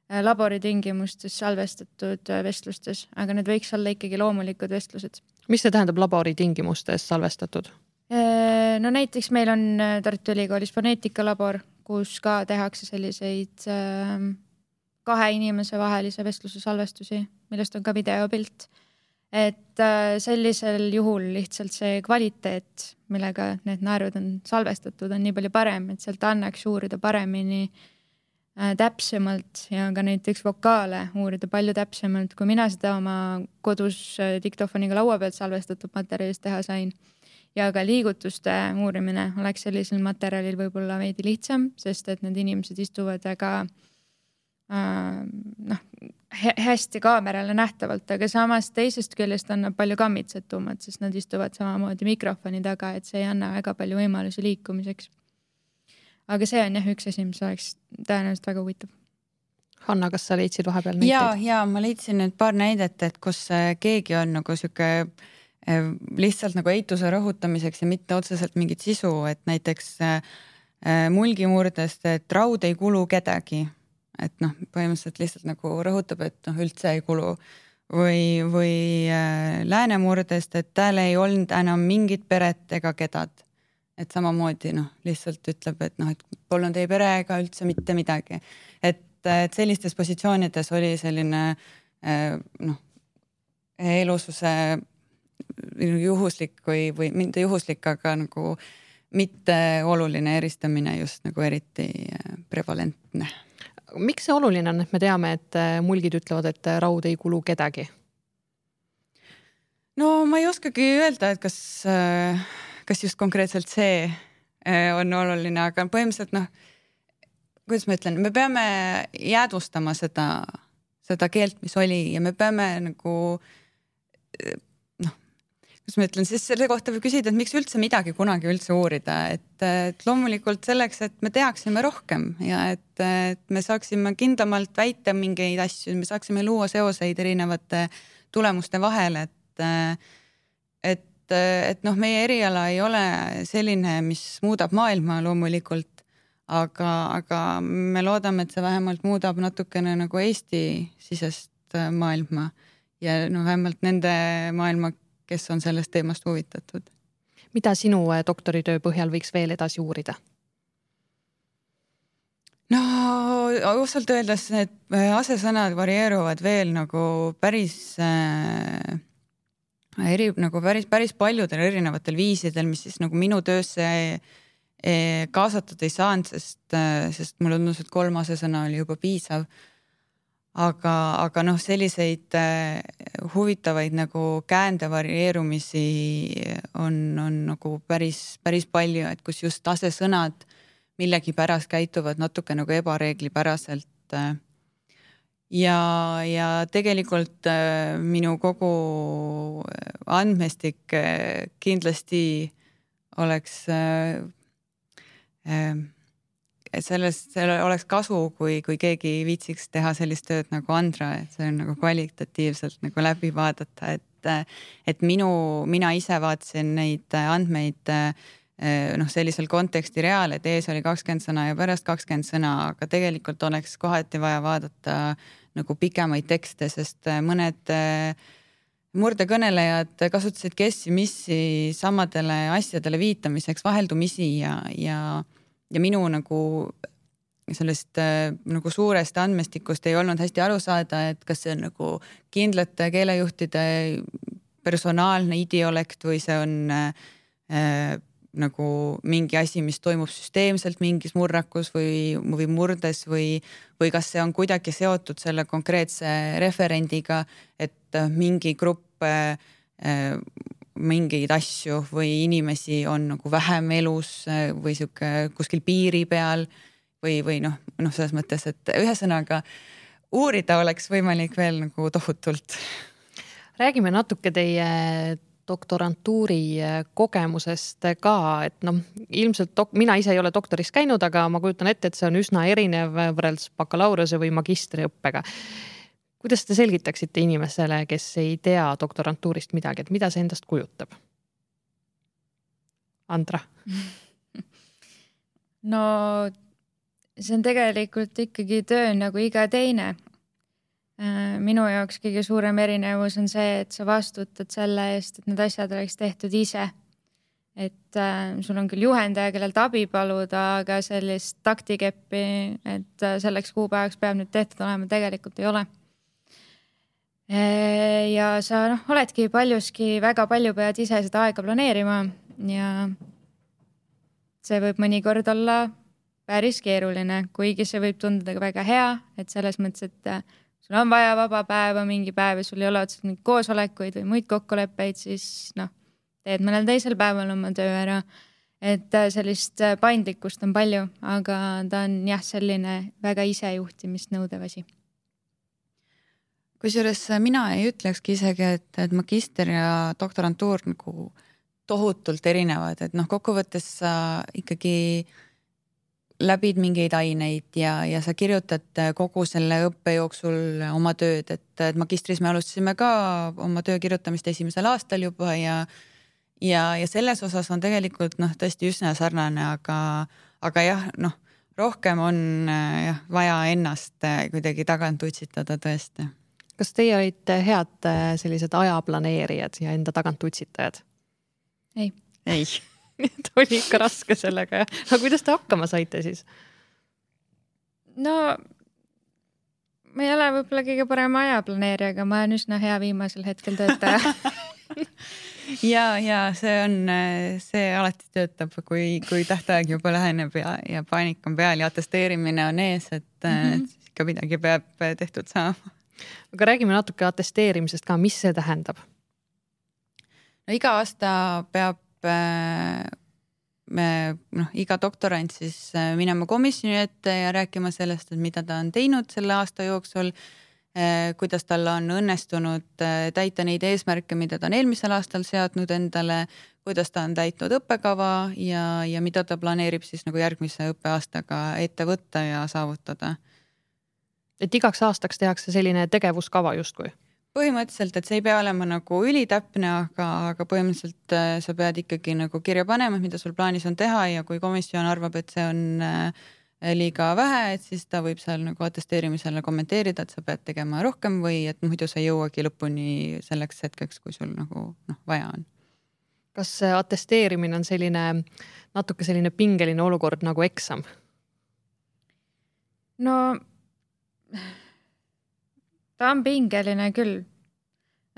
laboritingimustes salvestatud äh, vestlustes, aga need võiks olla ikkagi loomulikud vestlused. mis see tähendab laboritingimustes salvestatud? Äh, no näiteks meil on Tartu Ülikoolis foneetikalabor, kus ka tehakse selliseid kahe inimese vahelise vestluse salvestusi, millest on ka videopilt et äh, sellisel juhul lihtsalt see kvaliteet, millega need naerud on salvestatud, on nii palju parem, et sealt annaks uurida paremini äh, täpsemalt ja ka näiteks vokaale uurida palju täpsemalt, kui mina seda oma kodus äh, diktofoniga laua pealt salvestatud materjalist teha sain. ja ka liigutuste uurimine oleks sellisel materjalil võib-olla veidi lihtsam, sest et need inimesed istuvad väga äh, noh, hästi kaamerale nähtavalt, aga samas teisest küljest annab palju kammitsetumad, sest nad istuvad samamoodi mikrofoni taga, et see ei anna väga palju võimalusi liikumiseks. Aga see on jah üks asi, mis oleks tõenäoliselt väga huvitav. Hanna, kas sa leidsid vahepeal näiteid? ja, ja ma leidsin nüüd paar näidet, et kus äh, keegi on nagu sihuke äh, lihtsalt nagu eituse rõhutamiseks ja mitte otseselt mingit sisu, et näiteks äh, mulgimurdest, et raud ei kulu kedagi et noh, põhimõtteliselt lihtsalt nagu rõhutab, et noh, üldse ei kulu või, või läänemurdest, et tal ei olnud enam mingit peret ega kedad. Et samamoodi noh, lihtsalt ütleb, et noh, et polnud ei pere ega üldse mitte midagi. et, et sellistes positsioonides oli selline äh, noh, elususe juhuslik või, või mitte juhuslik, aga nagu mitte oluline eristamine just nagu eriti äh, prevalentne miks see oluline on, et me teame, et äh, mulgid ütlevad, et raud ei kulu kedagi? no ma ei oskagi öelda, et kas, äh, kas just konkreetselt see on oluline, aga põhimõtteliselt noh, kuidas ma ütlen, me peame jäädvustama seda, seda keelt, mis oli ja me peame nagu kuidas ma ütlen, siis selle kohta võib küsida, et miks üldse midagi kunagi üldse uurida, et, et loomulikult selleks, et me teaksime rohkem ja et, et me saaksime kindlamalt väita mingeid asju, me saaksime luua seoseid erinevate tulemuste vahel, et, et, et noh, meie eriala ei ole selline, mis muudab maailma loomulikult, aga, aga me loodame, et see vähemalt muudab natukene nagu Eesti-sisest maailma ja noh, vähemalt nende maailma, kes on sellest teemast huvitatud. mida sinu doktoritöö põhjal võiks veel edasi uurida? no ausalt öeldes need äh, asesõnad varieeruvad veel nagu päris äh, eri nagu päris, päris paljudel erinevatel viisidel, mis siis nagu minu töösse äh, kaasatud ei saanud, sest, äh, sest mulle tundus, et kolm asesõna oli juba piisav. aga, aga noh, selliseid äh, huvitavaid nagu käände varieerumisi on, on nagu päris, päris palju, et kus just asesõnad millegipärast käituvad natuke nagu ebareeglipäraselt. Äh, ja, ja tegelikult äh, minu kogu andmestik äh, kindlasti oleks sellest, sellel oleks kasu, kui, kui keegi viitsiks teha sellist tööd nagu Andra, et see on nagu kvalitatiivselt nagu läbi vaadata, et, et minu, mina ise vaatasin neid andmeid äh, noh, sellisel konteksti real, et ees oli kakskümmend sõna ja pärast kakskümmend sõna, aga tegelikult oleks kohati vaja vaadata nagu pikemaid tekste, sest eh, mõned eh, murdekõnelejad kasutasid kessi-missi samadele asjadele viitamiseks vaheldumisi ja, ja, ja minu nagu sellest nagu suurest andmestikust ei olnud hästi aru saada, et kas see on nagu kindlate keelejuhtide personaalne idiolekt või see on äh, nagu mingi asi, mis toimub süsteemselt mingis murrakus või, või murdes või, või kas see on kuidagi seotud selle konkreetse referendiga, et äh, mingi grupp äh, äh, mingeid asju või inimesi on nagu vähem elus äh, või sihuke kuskil piiri peal või, või noh, noh, selles mõttes, et ühesõnaga uurida oleks võimalik veel nagu tohutult. räägime natuke teie doktorantuuri äh, kogemusest ka, et noh, ilmselt dok-, mina ise ei ole doktoris käinud, aga ma kujutan ette, et see on üsna erinev võrreldes bakalaureuse või magistriõppega. kuidas te selgitaksite inimesele, kes ei tea doktorantuurist midagi, et mida see endast kujutab? Andra no see on tegelikult ikkagi töö nagu iga teine, Äh, minu jaoks kõige suurem erinevus on see, et sa vastutad selle eest, et need asjad oleks tehtud ise. et äh, sul on küll juhendaja, kellelt abi paluda, aga sellist taktikeppi, et äh, selleks kuupäevaks peab nüüd tehtud olema, tegelikult ei ole äh,. ja sa noh, oledki paljuski, väga palju pead ise seda aega planeerima ja see võib mõnikord olla päris keeruline, kuigi see võib tunduda ka väga hea, et selles mõttes, et äh, sul on vaja vaba päeva mingi päev ja sul ei ole otseselt mingeid koosolekuid või muid kokkuleppeid, siis noh, teed mõnel teisel päeval oma töö ära. et äh, sellist äh, paindlikkust on palju, aga ta on jah, selline väga isejuhtimist nõudev asi kusjuures äh, mina ei ütlekski isegi, et, et magister ja doktorantuur nagu tohutult erinevad, et noh, kokkuvõttes sa ikkagi äh, läbid mingeid aineid ja, ja sa kirjutad kogu selle õppe jooksul oma tööd, et, et magistris me alustasime ka oma töö kirjutamist esimesel aastal juba ja ja, ja selles osas on tegelikult noh, tõesti üsna sarnane, aga, aga jah, noh, rohkem on jah vaja ennast kuidagi tagant utsitada tõesti. kas teie olite head sellised ajaplaneerijad ja enda tagant utsitajad? ei. ei et oli ikka raske sellega ja, aga kuidas te hakkama saite siis? no ma ei ole võib-olla kõige parem ajaplaneerija, aga ma olen üsna hea viimasel hetkel töötaja ja, ja see on, see alati töötab, kui, kui tähtaeg juba läheneb ja, ja paanika on peal ja atesteerimine on ees, et mm -hmm. siis ikka midagi peab tehtud saama. aga räägime natuke atesteerimisest ka, mis see tähendab? no iga aasta peab me noh, iga doktorant siis äh, minema komisjoni ette ja rääkima sellest, et mida ta on teinud selle aasta jooksul. Äh, kuidas tal on õnnestunud täita neid eesmärke, mida ta on eelmisel aastal seadnud endale, kuidas ta on täitnud õppekava ja, ja mida ta planeerib siis nagu järgmise õppeaastaga ette võtta ja saavutada. et igaks aastaks tehakse selline tegevuskava justkui põhimõtteliselt, et see ei pea olema nagu ülitäpne, aga, aga põhimõtteliselt äh, sa pead ikkagi nagu kirja panema, mida sul plaanis on teha ja kui komisjon arvab, et see on äh, liiga vähe, et siis ta võib seal nagu atesteerimisele kommenteerida, et sa pead tegema rohkem või et muidu sa ei jõuagi lõpuni selleks hetkeks, kui sul nagu noh, vaja on. kas atesteerimine on selline natuke selline pingeline olukord nagu eksam? no ta on pingeline küll.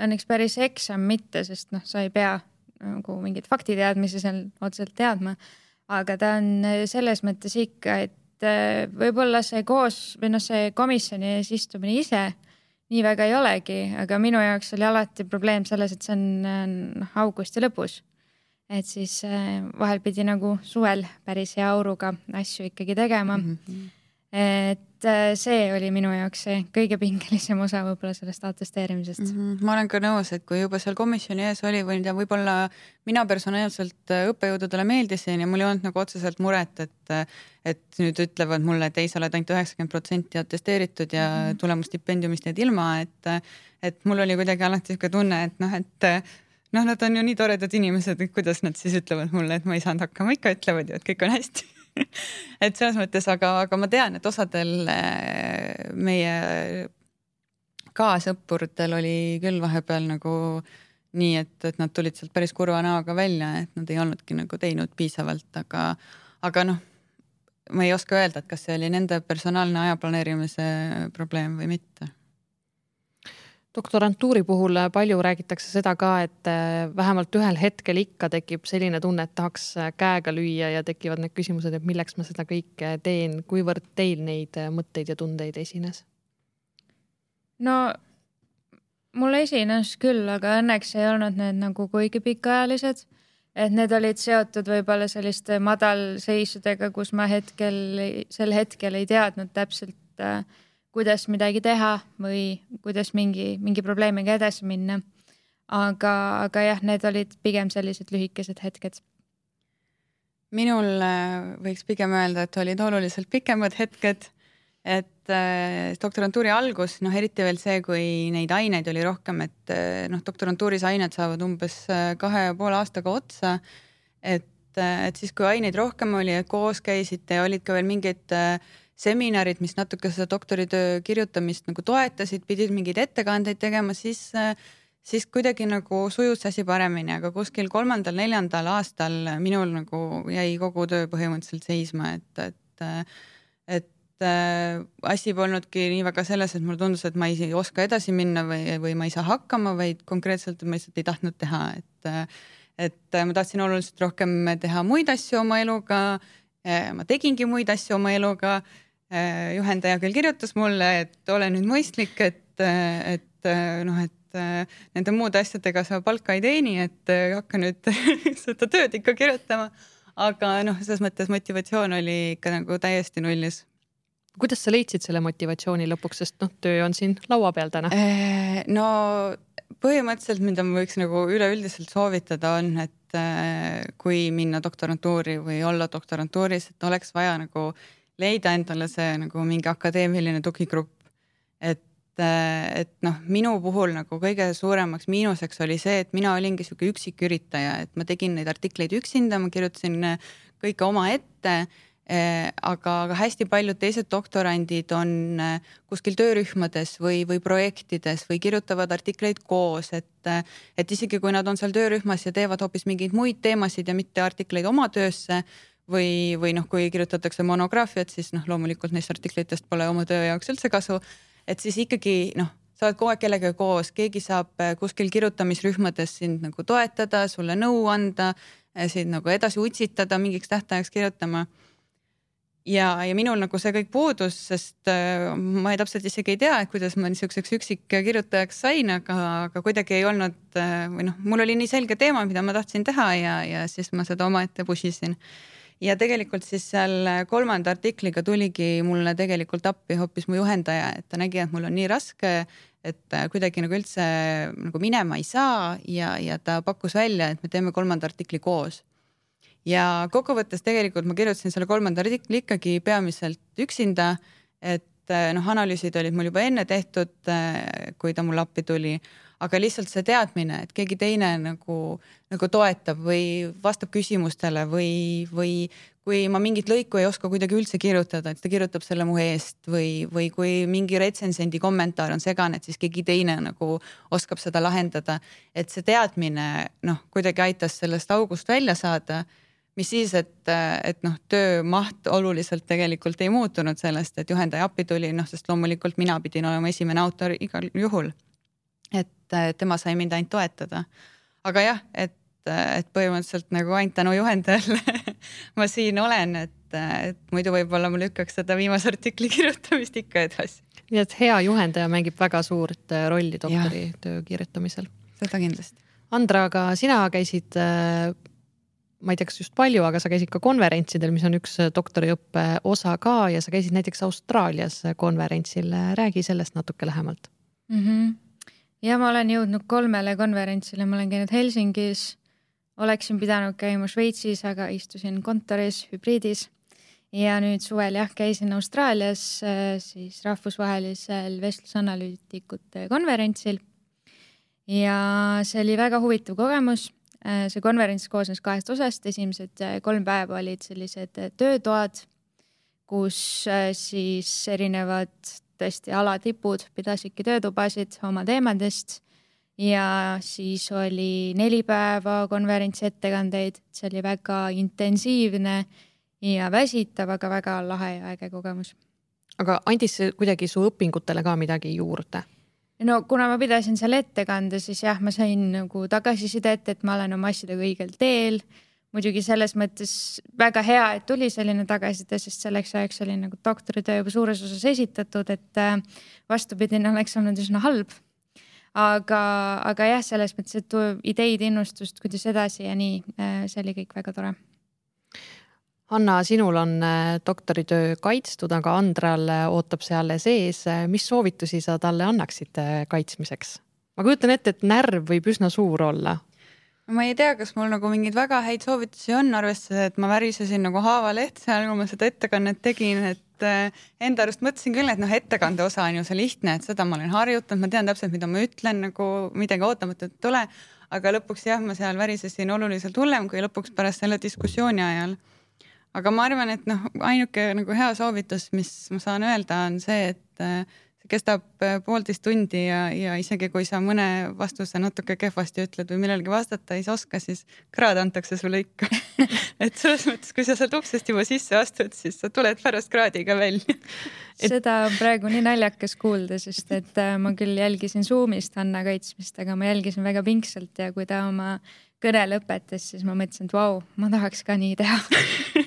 Õnneks päris eksam mitte, sest noh, sa ei pea nagu mingeid faktiteadmisi seal otseselt teadma. aga ta on selles mõttes ikka, et äh, võib-olla see koos või noh, see komisjoni ees istumine ise nii väga ei olegi, aga minu jaoks oli alati probleem selles, et see on noh augusti lõpus. et siis äh, vahel pidi nagu suvel päris hea auruga asju ikkagi tegema mm. -hmm. Et äh, see oli minu jaoks see kõige pingelisem osa võib-olla sellest atesteerimisest mm. -hmm. ma olen ka nõus, et kui juba seal komisjoni ees oli või ja võib-olla mina personaalselt äh, õppejõududele meeldisin ja mul ei olnud nagu otseselt muret, et äh, et nüüd ütlevad mulle, et ei, sa oled ainult üheksakümmend protsenti atesteeritud ja mm -hmm. tulemusstipendiumist jääd ilma, et et mul oli kuidagi alati niisugune tunne, et noh, et noh, nad on ju nii toredad inimesed, et kuidas nad siis ütlevad mulle, et ma ei saanud hakkama, ikka ütlevad ju, et kõik on hästi et selles mõttes, aga, aga ma tean, et osadel äh, meie kaasõppuritel oli küll vahepeal nagu nii, et, et nad tulid sealt päris kurva näoga välja, et nad ei olnudki nagu teinud piisavalt, aga, aga noh, ma ei oska öelda, et kas see oli nende personaalne aja planeerimise probleem või mitte doktorantuuri puhul palju räägitakse seda ka, et äh, vähemalt ühel hetkel ikka tekib selline tunne, et tahaks äh, käega lüüa ja tekivad need küsimused, et milleks ma seda kõike teen, kuivõrd teil neid äh, mõtteid ja tundeid esines? no mul esines küll, aga õnneks ei olnud need nagu kuigi pikaajalised. et need olid seotud võib-olla selliste madalseisudega, kus ma hetkel, sel hetkel ei teadnud täpselt äh, kuidas midagi teha või kuidas mingi, mingi probleemiga edasi minna. aga, aga jah, need olid pigem sellised lühikesed hetked. minul äh, võiks pigem öelda, et olid oluliselt pikemad hetked, et äh, doktorantuuri algus, noh, eriti veel see, kui neid aineid oli rohkem, et äh, noh, doktorantuuris ained saavad umbes äh, kahe ja poole aastaga otsa. et, et siis, kui aineid rohkem oli, koos käisite ja olid ka veel mingid äh, seminarid, mis natuke seda doktoritöö kirjutamist nagu toetasid, pidid mingeid ettekandeid tegema, siis, siis kuidagi nagu sujus asi paremini, aga kuskil kolmandal-neljandal aastal minul nagu jäi kogu töö põhimõtteliselt seisma, et, et, et äh, asi polnudki nii väga selles, et mulle tundus, et ma ei oska edasi minna või, või ma ei saa hakkama, vaid konkreetselt ma lihtsalt ei tahtnud teha, et, et ma tahtsin oluliselt rohkem teha muid asju oma eluga. ma tegingi muid asju oma eluga Äh, juhendaja küll kirjutas mulle, et ole nüüd mõistlik, et, et noh, et nende muude asjadega sa palka ei teeni, et hakka nüüd seda tööd ikka kirjutama. aga noh, selles mõttes motivatsioon oli ikka nagu täiesti nullis. kuidas sa leidsid selle motivatsiooni lõpuks, sest noh, töö on siin laua peal täna? Äh, no põhimõtteliselt, mida ma võiks nagu üleüldiselt soovitada, on, et kui minna doktorantuuri või olla doktorantuuris, et oleks vaja nagu leida endale see nagu mingi akadeemiline tugigrupp. et, et noh, minu puhul nagu kõige suuremaks miinuseks oli see, et mina olingi sihuke üksiküritaja, et ma tegin neid artikleid üksinda, ma kirjutasin kõike omaette aga, aga hästi paljud teised doktorandid on kuskil töörühmades või, või projektides või kirjutavad artikleid koos, et, et isegi kui nad on seal töörühmas ja teevad hoopis mingeid muid teemasid ja mitte artikleid oma töösse, või, või noh, kui kirjutatakse monograafiat, siis noh, loomulikult neist artiklitest pole oma töö jaoks üldse kasu. et siis ikkagi noh, sa oled kogu aeg kellegagi koos, keegi saab äh, kuskil kirjutamisrühmades sind nagu toetada, sulle nõu anda, äh, sind nagu edasi utsitada, mingiks tähtajaks kirjutama. ja, ja minul nagu see kõik puudus, sest äh, ma ei, täpselt isegi ei tea, et kuidas ma niisuguseks üksikkirjutajaks sain, aga, aga kuidagi ei olnud või noh, mul oli nii selge teema, mida ma tahtsin teha ja, ja siis ma seda omaette push isin ja tegelikult siis seal kolmanda artikliga tuligi mulle tegelikult appi hoopis mu juhendaja, et ta nägi, et mul on nii raske, et kuidagi nagu üldse nagu minema ei saa ja, ja ta pakkus välja, et me teeme kolmanda artikli koos. ja kokkuvõttes tegelikult ma kirjutasin selle kolmanda artikli ikkagi peamiselt üksinda, et noh, analüüsid olid mul juba enne tehtud, kui ta mulle appi tuli aga lihtsalt see teadmine, et keegi teine nagu, nagu toetab või vastab küsimustele või, või kui ma mingit lõiku ei oska kuidagi üldse kirjutada, et ta kirjutab selle mu eest või, või kui mingi retsensendi kommentaar on segane, et siis keegi teine nagu oskab seda lahendada. et see teadmine noh, kuidagi aitas sellest august välja saada. mis siis, et, et noh, töö maht oluliselt tegelikult ei muutunud sellest, et juhendaja appi tuli, noh, sest loomulikult mina pidin olema esimene autor igal juhul et tema sai mind ainult toetada. aga jah, et, et põhimõtteliselt nagu ainult tänu juhendajale ma siin olen, et, et muidu võib-olla ma lükkaks seda viimase artikli kirjutamist ikka edasi. nii et hea juhendaja mängib väga suurt äh, rolli doktoritöö kirjutamisel. seda kindlasti. Andra, aga sina käisid äh, ma ei tea, kas just palju, aga sa käisid ka konverentsidel, mis on üks doktoriõppe osa ka ja sa käisid näiteks Austraalias konverentsil. räägi sellest natuke lähemalt mm. -hmm ja ma olen jõudnud kolmele konverentsile, ma olen käinud Helsingis, oleksin pidanud käima Šveitsis, aga istusin kontoris hübriidis. ja nüüd suvel jah, käisin Austraalias äh, siis rahvusvahelisel vestlusanalüütikute konverentsil. ja see oli väga huvitav kogemus. Äh, see konverents koosnes kahest osast, esimesed äh, kolm päeva olid sellised töötoad, kus siis erinevad tõesti alatipud pidasidki töötubasid oma teemadest ja siis oli neli päeva konverentsi ettekandeid, see oli väga intensiivne ja väsitav, aga väga lahe ja äge kogemus. aga andis see kuidagi su õpingutele ka midagi juurde? no kuna ma pidasin seal ettekande, siis jah, ma sain nagu tagasisidet, et ma olen oma asjadega õigel teel muidugi selles mõttes väga hea, et tuli selline tagasiside, sest selleks ajaks oli nagu doktoritöö juba suures osas esitatud, et äh, vastupidine oleks olnud üsna halb. aga, aga jah, selles mõttes, et ideid, innustust, kuidas edasi ja nii, äh, see oli kõik väga tore. Anna, sinul on äh, doktoritöö kaitstud, aga Andral ootab see alles ees. mis soovitusi sa talle annaksid kaitsmiseks? ma kujutan ette, et närv võib üsna suur olla ma ei tea, kas mul nagu mingeid väga häid soovitusi on, arvestades, et ma värisesin nagu haavaleht seal, kui ma seda ettekannet tegin, et äh, enda arust mõtlesin küll, et noh, ettekande osa on ju see lihtne, et seda ma olen harjutanud, ma tean täpselt, mida ma ütlen, nagu midagi ootamatut ei tule. aga lõpuks jah, ma seal värisesin oluliselt hullem kui lõpuks pärast selle diskussiooni ajal. aga ma arvan, et noh, ainuke nagu hea soovitus, mis ma saan öelda, on see, et äh, kestab äh, poolteist tundi ja, ja isegi kui sa mõne vastuse natuke kehvasti ütled või millelegi vastata ei oska, siis kraad antakse sulle ikka. Et selles mõttes, kui sa sealt uksest juba sisse astud, siis sa tuled pärast kraadiga välja. Et.... seda on praegu nii naljakas kuulda, sest et äh, ma küll jälgisin Zoom'ist Hanna kaitsmist, aga ma jälgisin väga pingsalt ja kui ta oma kõne lõpetas, siis ma mõtlesin, et vau, ma tahaks ka nii teha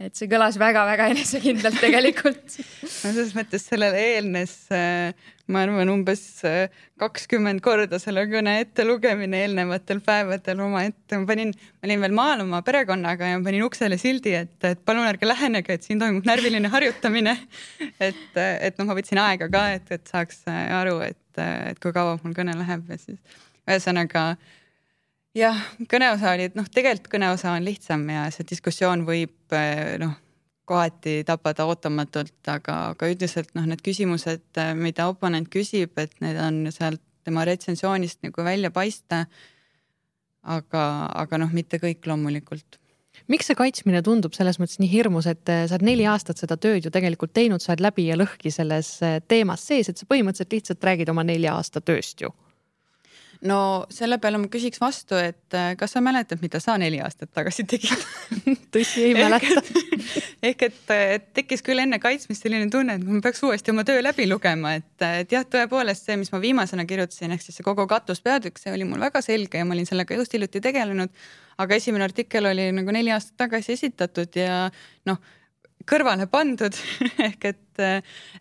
et see kõlas väga-väga enesekindlalt tegelikult no selles mõttes sellele eelnes, äh, ma arvan, umbes äh, kakskümmend korda selle kõne ettelugemine eelnevatel päevadel omaette. ma panin, ma olin veel maal oma perekonnaga ja panin uksele sildi, et, et palun ärge lähenege, et siin toimub närviline harjutamine. et, et noh, ma võtsin aega ka, et, et saaks aru, et, et kui kaua mul kõne läheb ja siis ühesõnaga jah, kõneosa oli, et noh, tegelikult kõneosa on lihtsam ja see diskussioon võib eh, noh, kohati tabada ootamatult, aga, aga üldiselt noh, need küsimused, eh, mida oponent küsib, et need on sealt tema retsensioonist nagu välja paista. aga, aga noh, mitte kõik loomulikult miks see kaitsmine tundub selles mõttes nii hirmus, et eh, sa oled neli aastat seda tööd ju tegelikult teinud, sa oled läbi ja lõhki selles teemas sees, et sa põhimõtteliselt lihtsalt räägid oma nelja aasta tööst ju no selle peale ma küsiks vastu, et äh, kas sa mäletad, mida sa neli aastat tagasi tegid tõsi, ei mäleta ehk et, et tekkis küll enne kaitsmist selline tunne, et ma peaks uuesti oma töö läbi lugema, et, et jah, tõepoolest see, mis ma viimasena kirjutasin, ehk siis see kogu katuspeatükk, see oli mul väga selge ja ma olin sellega just hiljuti tegelenud. aga esimene artikkel oli nagu neli aastat tagasi esitatud ja noh kõrvale pandud ehk et,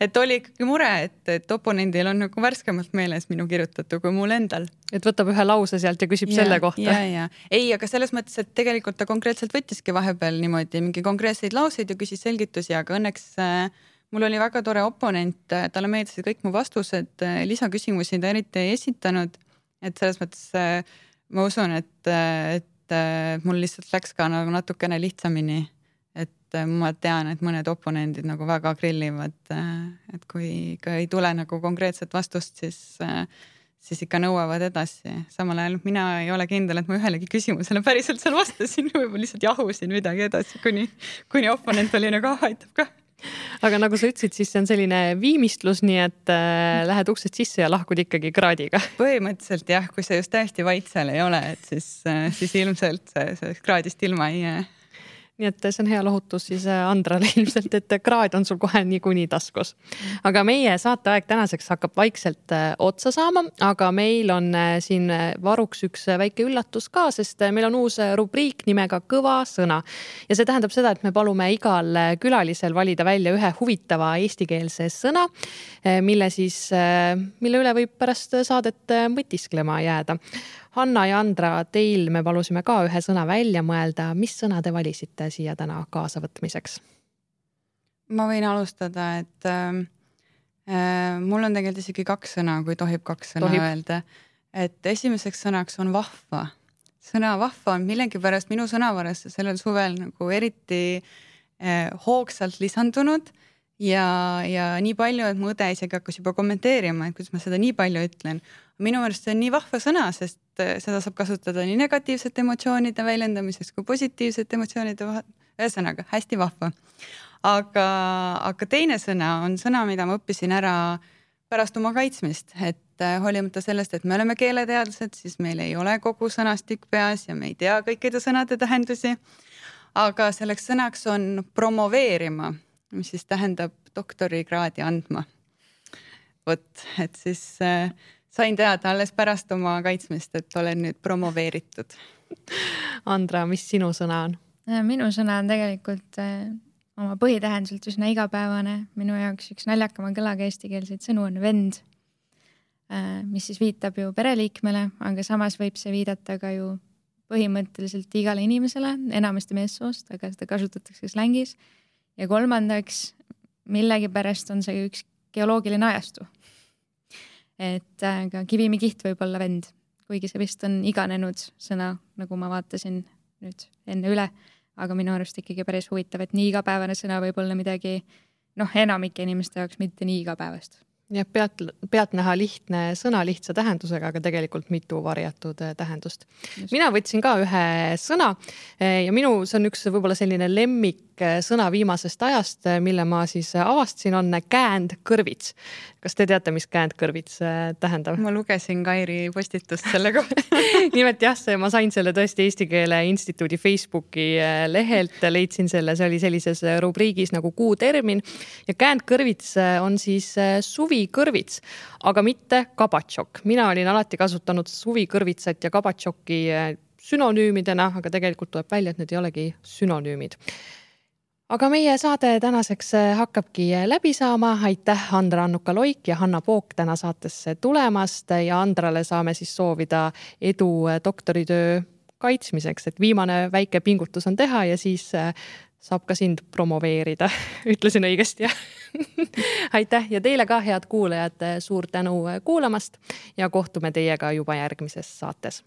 et oli ikkagi mure, et, et oponendil on nagu värskemalt meeles minu kirjutatu kui mul endal. et võtab ühe lause sealt ja küsib ja, selle kohta. ja, ja ei, aga selles mõttes, et tegelikult ta konkreetselt võttiski vahepeal niimoodi mingi konkreetseid lauseid ja küsis selgitusi, aga õnneks äh, mul oli väga tore oponent, talle meeldisid kõik mu vastused, lisaküsimusi ta eriti ei esitanud. et selles mõttes äh, ma usun, et, et mul lihtsalt läks ka nagu natukene lihtsamini et äh, ma tean, et mõned oponendid nagu väga grillivad, äh, et kui ikka ei tule nagu konkreetset vastust, siis, äh, siis ikka nõuavad edasi. samal ajal mina ei ole kindel, et ma ühelegi küsimusele päriselt seal vastasin, võib-olla lihtsalt jahusin midagi edasi, kuni, kuni oponent oli nagu ah, aitab ka aga nagu sa ütlesid, siis see on selline viimistlus, nii et äh, lähed uksest sisse ja lahkud ikkagi kraadiga. põhimõtteliselt jah, kui sa just täiesti vait seal ei ole, et siis äh,, siis ilmselt sellest kraadist ilma ei jää nii et see on hea lohutus siis äh, Andrale ilmselt, et kraad on sul kohe niikuinii taskus. aga meie saateaeg tänaseks hakkab vaikselt äh, otsa saama, aga meil on äh, siin varuks üks väike üllatus ka, sest meil on uus rubriik nimega Kõva sõna. ja see tähendab seda, et me palume igal külalisel valida välja ühe huvitava eestikeelse sõna, mille siis, mille üle võib pärast saadet mõtisklema jääda Hanna ja Andra, teil me palusime ka ühe sõna välja mõelda, mis sõna te valisite siia täna kaasavõtmiseks? ma võin alustada, et äh, äh, mul on tegelikult isegi kaks sõna, kui tohib kaks sõna tohib. öelda. et esimeseks sõnaks on vahva. sõna vahva on millegipärast minu sõnavarasse sellel suvel nagu eriti äh, hoogsalt lisandunud ja, ja nii palju, et mu õde isegi hakkas juba kommenteerima, et kuidas ma seda nii palju ütlen minu meelest see on nii vahva sõna, sest äh, seda saab kasutada nii negatiivsete emotsioonide väljendamiseks kui positiivsete emotsioonide vahel. ühesõnaga hästi vahva. aga, aga teine sõna on sõna, mida ma õppisin ära pärast oma kaitsmist, et äh, hoolimata sellest, et me oleme keeleteadlased, siis meil ei ole kogu sõnastik peas ja me ei tea kõikide sõnade tähendusi. aga selleks sõnaks on promoveerima, mis siis tähendab doktorikraadi andma. vot, et siis äh, sain teada alles pärast oma kaitsmist, et olen nüüd promoveeritud. Andra, mis sinu sõna on? Minu sõna on tegelikult äh, oma põhitähenduselt üsna igapäevane, minu jaoks üks naljakama kõlaga eestikeelseid sõnu on vend, äh, mis siis viitab ju pereliikmele, aga samas võib see viidata ka ju põhimõtteliselt igale inimesele, enamasti meessoost, aga seda kasutatakse slängis. ja kolmandaks, millegipärast on see üks geoloogiline ajastu et äh, ka kivimikiht võib olla vend, kuigi see vist on iganenud sõna, nagu ma vaatasin nüüd enne üle, aga minu arust ikkagi päris huvitav, et nii igapäevane sõna võib olla midagi noh, enamike inimeste jaoks mitte nii igapäevast jah, pealt, pealtnäha lihtne sõna lihtsa tähendusega, aga tegelikult mitu varjatud äh, tähendust. mina võtsin ka ühe sõna äh, ja minu, see on üks võib-olla selline lemmiksõna viimasest ajast, äh, mille ma siis avastasin, on käändkõrvits. kas te teate, mis käändkõrvits tähendab? ma lugesin Kairi postitust selle kohta nimelt jah, see, ma sain selle tõesti Eesti Keele Instituudi Facebooki lehelt, leidsin selle, see oli sellises rubriigis nagu kuutermin ja käändkõrvits on siis suvi suvikõrvits, aga mitte kabatšokk. mina olin alati kasutanud suvikõrvitsat ja kabatšokki sünonüümidena, aga tegelikult tuleb välja, et need ei olegi sünonüümid aga meie saade tänaseks eh, hakkabki eh, läbi saama. aitäh, Andra Annuka-Loik ja Hanna Pook täna saatesse tulemast. Ja Andrale saame siis soovida edu doktoritöö kaitsmiseks, et viimane väike pingutus on teha ja siis saab ka sind promoveerida. Ütlesin õigesti, jah? Aitäh ja teile ka, head kuulajad, suur tänu kuulamast. Ja kohtume teiega juba järgmises saates